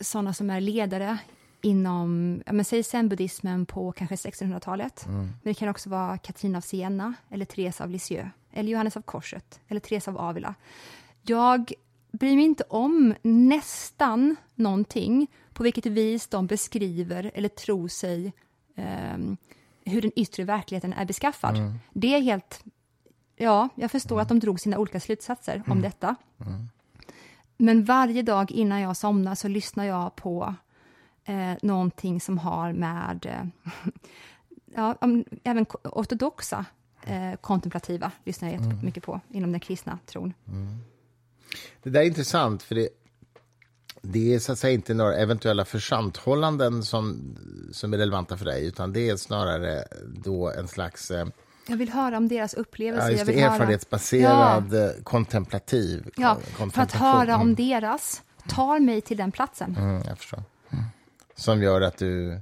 S1: sådana som är ledare inom, ja, men säg zen-buddhismen på kanske 1600-talet. Mm. Men det kan också vara Katarina av Siena, eller Therese av Lisieux, eller Johannes av Korset, eller Therese av Avila. Jag bryr mig inte om nästan någonting på vilket vis de beskriver eller tror sig eh, hur den yttre verkligheten är beskaffad. Mm. Det är helt... Ja, jag förstår mm. att de drog sina olika slutsatser mm. om detta. Mm. Men varje dag innan jag somnar så lyssnar jag på eh, någonting som har med... Eh, [LAUGHS] ja, även ortodoxa eh, kontemplativa lyssnar jag jättemycket på inom den kristna tron.
S2: Det där är intressant, för det, det är så att säga inte några eventuella försanthållanden som, som är relevanta för dig, utan det är snarare då en slags eh,
S1: Jag vill höra om deras upplevelse.
S2: ja, just det,
S1: vill höra-
S2: erfarenhetsbaserad eh, kontemplativ.
S1: Ja,
S2: kon-
S1: för att höra om deras tar mig till den platsen.
S2: Mm, jag förstår. Som gör att du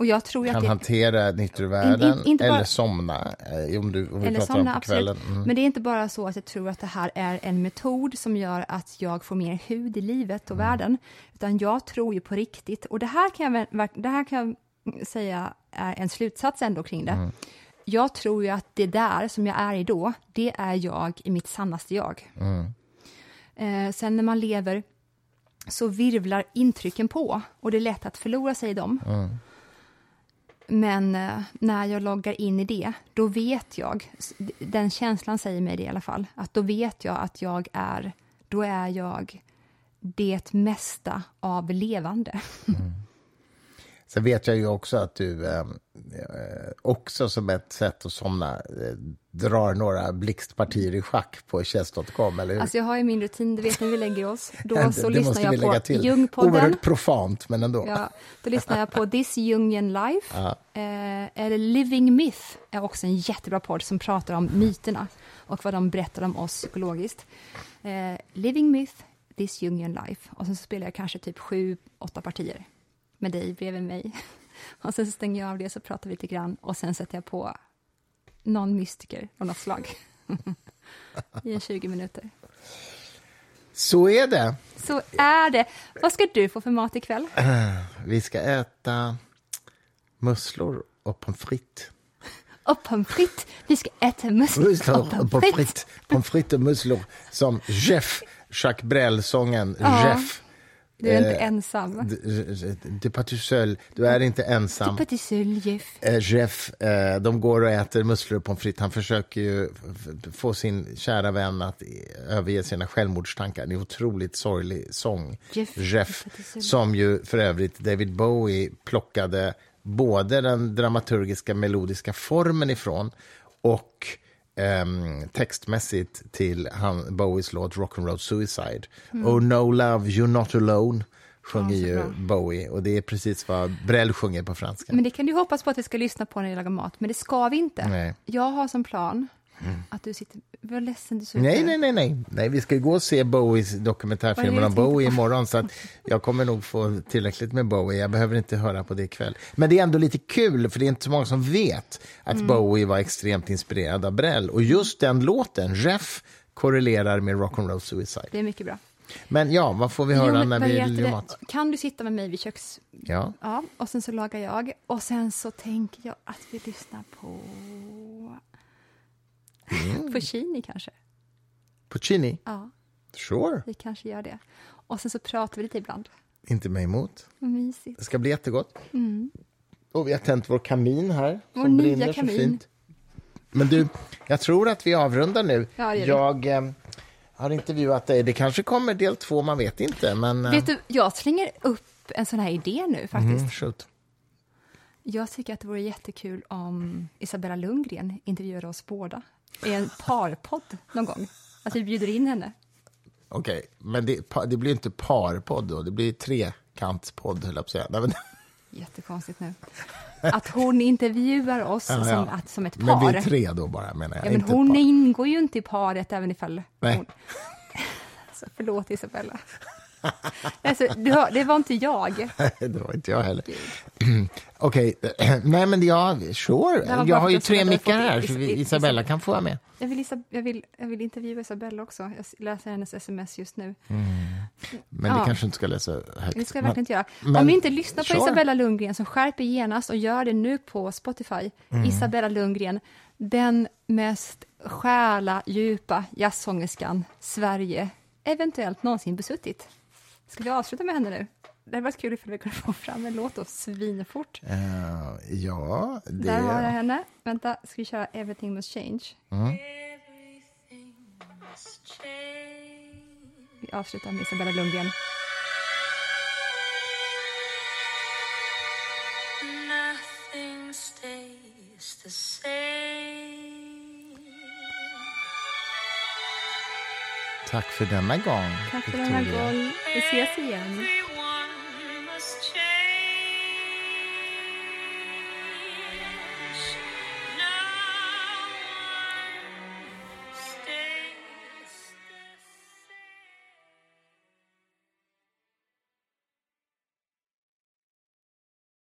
S1: Och jag tror
S2: kan
S1: att det,
S2: hantera nyttovärlden
S1: In- in- inte bara-
S2: eller somna, eh, om, du, om
S1: eller somna,
S2: om kvällen. Mm.
S1: Men det är inte bara så att jag tror att det här är en metod som gör att jag får mer hud i livet och
S2: Mm.
S1: världen, utan jag tror ju på riktigt, och det här kan jag, det här kan jag säga är en slutsats ändå kring det.
S2: Mm.
S1: Jag tror ju att det där som jag är i då, det är jag i mitt sannaste jag.
S2: Mm.
S1: Eh, sen när man lever så virvlar intrycken på och det är lätt att förlora sig i dem. Men eh, när jag loggar in i det, då vet jag, den känslan säger mig det i alla fall, att då vet jag att jag är, då är jag det mesta av levande. Mm.
S2: Sen vet jag ju också att du eh, eh, också som ett sätt att somna eh, drar några blixtpartier i schack på chess.com, eller hur?
S1: Alltså jag har ju min rutin, du vet när vi lägger oss, [LAUGHS] då
S2: Det-
S1: så
S2: det
S1: lyssnar jag på
S2: till.
S1: Jungpodden.
S2: Oerhört profant, men ändå.
S1: Ja, då lyssnar jag på This Jungian Life.
S2: Ja.
S1: Eh, eller Living Myth är också en jättebra podd som pratar om myterna och vad de berättar om oss psykologiskt. Eh, Living Myth, This Jungian Life. Och sen så spelar jag kanske typ sju, åtta partier med dig bredvid mig. [LAUGHS] Och sen stänger jag av det så pratar vi lite grann och sen sätter jag på någon mystiker av något slag. [LAUGHS] I en 20 minuter.
S2: Så är det.
S1: Så är det. Vad ska du få för mat ikväll?
S2: Vi ska äta musslor och pommes frites. [LAUGHS]
S1: Och pommes frites. Vi ska äta musslor och
S2: pommes frites. Pommes frites och musslor. Som Jeff, Jacques Brel-sången
S1: Ja.
S2: Jeff.
S1: Du är inte ensam.
S2: Du tout seul. Du är inte ensam.
S1: Petit seul, Jeff.
S2: Eh, Jeff, eh, de går och äter musslor och pommes frites. Han försöker ju få sin kära vän att eh, överge sina självmordstankar. Det är en otroligt sorglig sång.
S1: Jeff,
S2: Jeff. som ju för övrigt David Bowie plockade både den dramaturgiska melodiska formen ifrån och ehm, textmässigt till han, Bowies låt Rock'n'Roll Suicide. Oh no love, you're not alone, sjunger
S1: Mm. Ja,
S2: ju
S1: bra.
S2: Bowie. Och det är precis vad Brel sjunger på franska.
S1: Men det kan du hoppas på att vi ska lyssna på när vi lagar mat, men det ska vi inte.
S2: Nej. Mm.
S1: Jag har som plan att du sitter... Vad ledsen du ut
S2: Nej, nej, nej, nej. nej. Vi ska gå och se Bowies dokumentärfilm
S1: Vad är det
S2: om Bowie
S1: på?
S2: imorgon, så att jag kommer nog få tillräckligt med Bowie. Jag behöver inte höra på det ikväll. Men det är ändå lite kul, för det är inte så många som vet att
S1: Mm.
S2: Bowie var extremt inspirerad av Brel. Och just den låten, Jeff, korrelerar med Rock'n'Roll Suicide.
S1: Det är mycket bra.
S2: Men ja, vad får vi höra
S1: Jo,
S2: när vi gör mat?
S1: Kan du sitta med mig vid köks...
S2: Ja.
S1: Ja, och sen så lagar jag. Och sen så tänker jag att vi lyssnar på...
S2: Mm.
S1: Puccini kanske?
S2: Puccini?
S1: Ja,
S2: Sure.
S1: vi kanske gör det. Och sen så pratar vi lite ibland.
S2: Inte mig emot.
S1: Mysigt.
S2: Det ska bli jättegott. Och vi har tänt vår kamin här,
S1: Mm. Vår
S2: som
S1: nya
S2: brinner
S1: kamin.
S2: så fint. Men du, jag tror att vi avrundar nu.
S1: Ja,
S2: jag eh, har intervjuat dig. Det kanske kommer del två, man vet inte. Men, eh,
S1: Vet du, jag slänger upp en sån här idé nu faktiskt.
S2: mm, shoot.
S1: Jag tycker att det vore jättekul om Isabella Lundgren intervjuade oss båda i en parpodd någon gång. Att vi bjuder in henne.
S2: Okej, men det, det blir inte parpodd då. Det blir trekantspodd, höll jag på att säga. Nej, men,
S1: Jättekonstigt nu. Att hon intervjuar oss
S2: Ja,
S1: som,
S2: ja.
S1: att, som ett
S2: men
S1: par.
S2: vi är tre då bara, menar jag.
S1: ja, men
S2: inte
S1: hon ingår ju inte i paret även ifall
S2: Nej.
S1: hon... [LAUGHS] Så förlåt Isabella. [LAUGHS] Alltså, hör, det var inte jag. [LAUGHS]
S2: det var inte jag heller. [CLEARS THROAT] Okej, [CLEARS THROAT] nej men ja, sure. Jag har ju tre mickar här, så Isabella kan få vara med.
S1: Jag vill, jag, vill, jag vill intervjua Isabella också. Jag läser hennes sms just nu.
S2: Men
S1: Ja.
S2: det kanske inte ska läsa högt.
S1: Det ska jag verkligen inte göra.
S2: men-
S1: Om ni inte lyssnar på
S2: Sure.
S1: Isabella Lundgren så skärp er genast och gör det nu på Spotify.
S2: Mm.
S1: Isabella Lundgren, den mest själa djupa jazzsångerskan Sverige eventuellt någonsin besuttit. Ska vi avsluta med henne nu? Det hade varit kul ifall vi kunde få fram en låt då svinfort.
S2: Eh, ja, det...
S1: Där har jag henne. Vänta, ska vi köra Everything Must Change?
S3: Everything must change.
S1: Vi avslutar med Isabella Lundgren.
S3: Nothing stays the same.
S2: Tack för denna gång,
S1: Tack för denna
S2: Victoria.
S1: gång. Vi ses igen.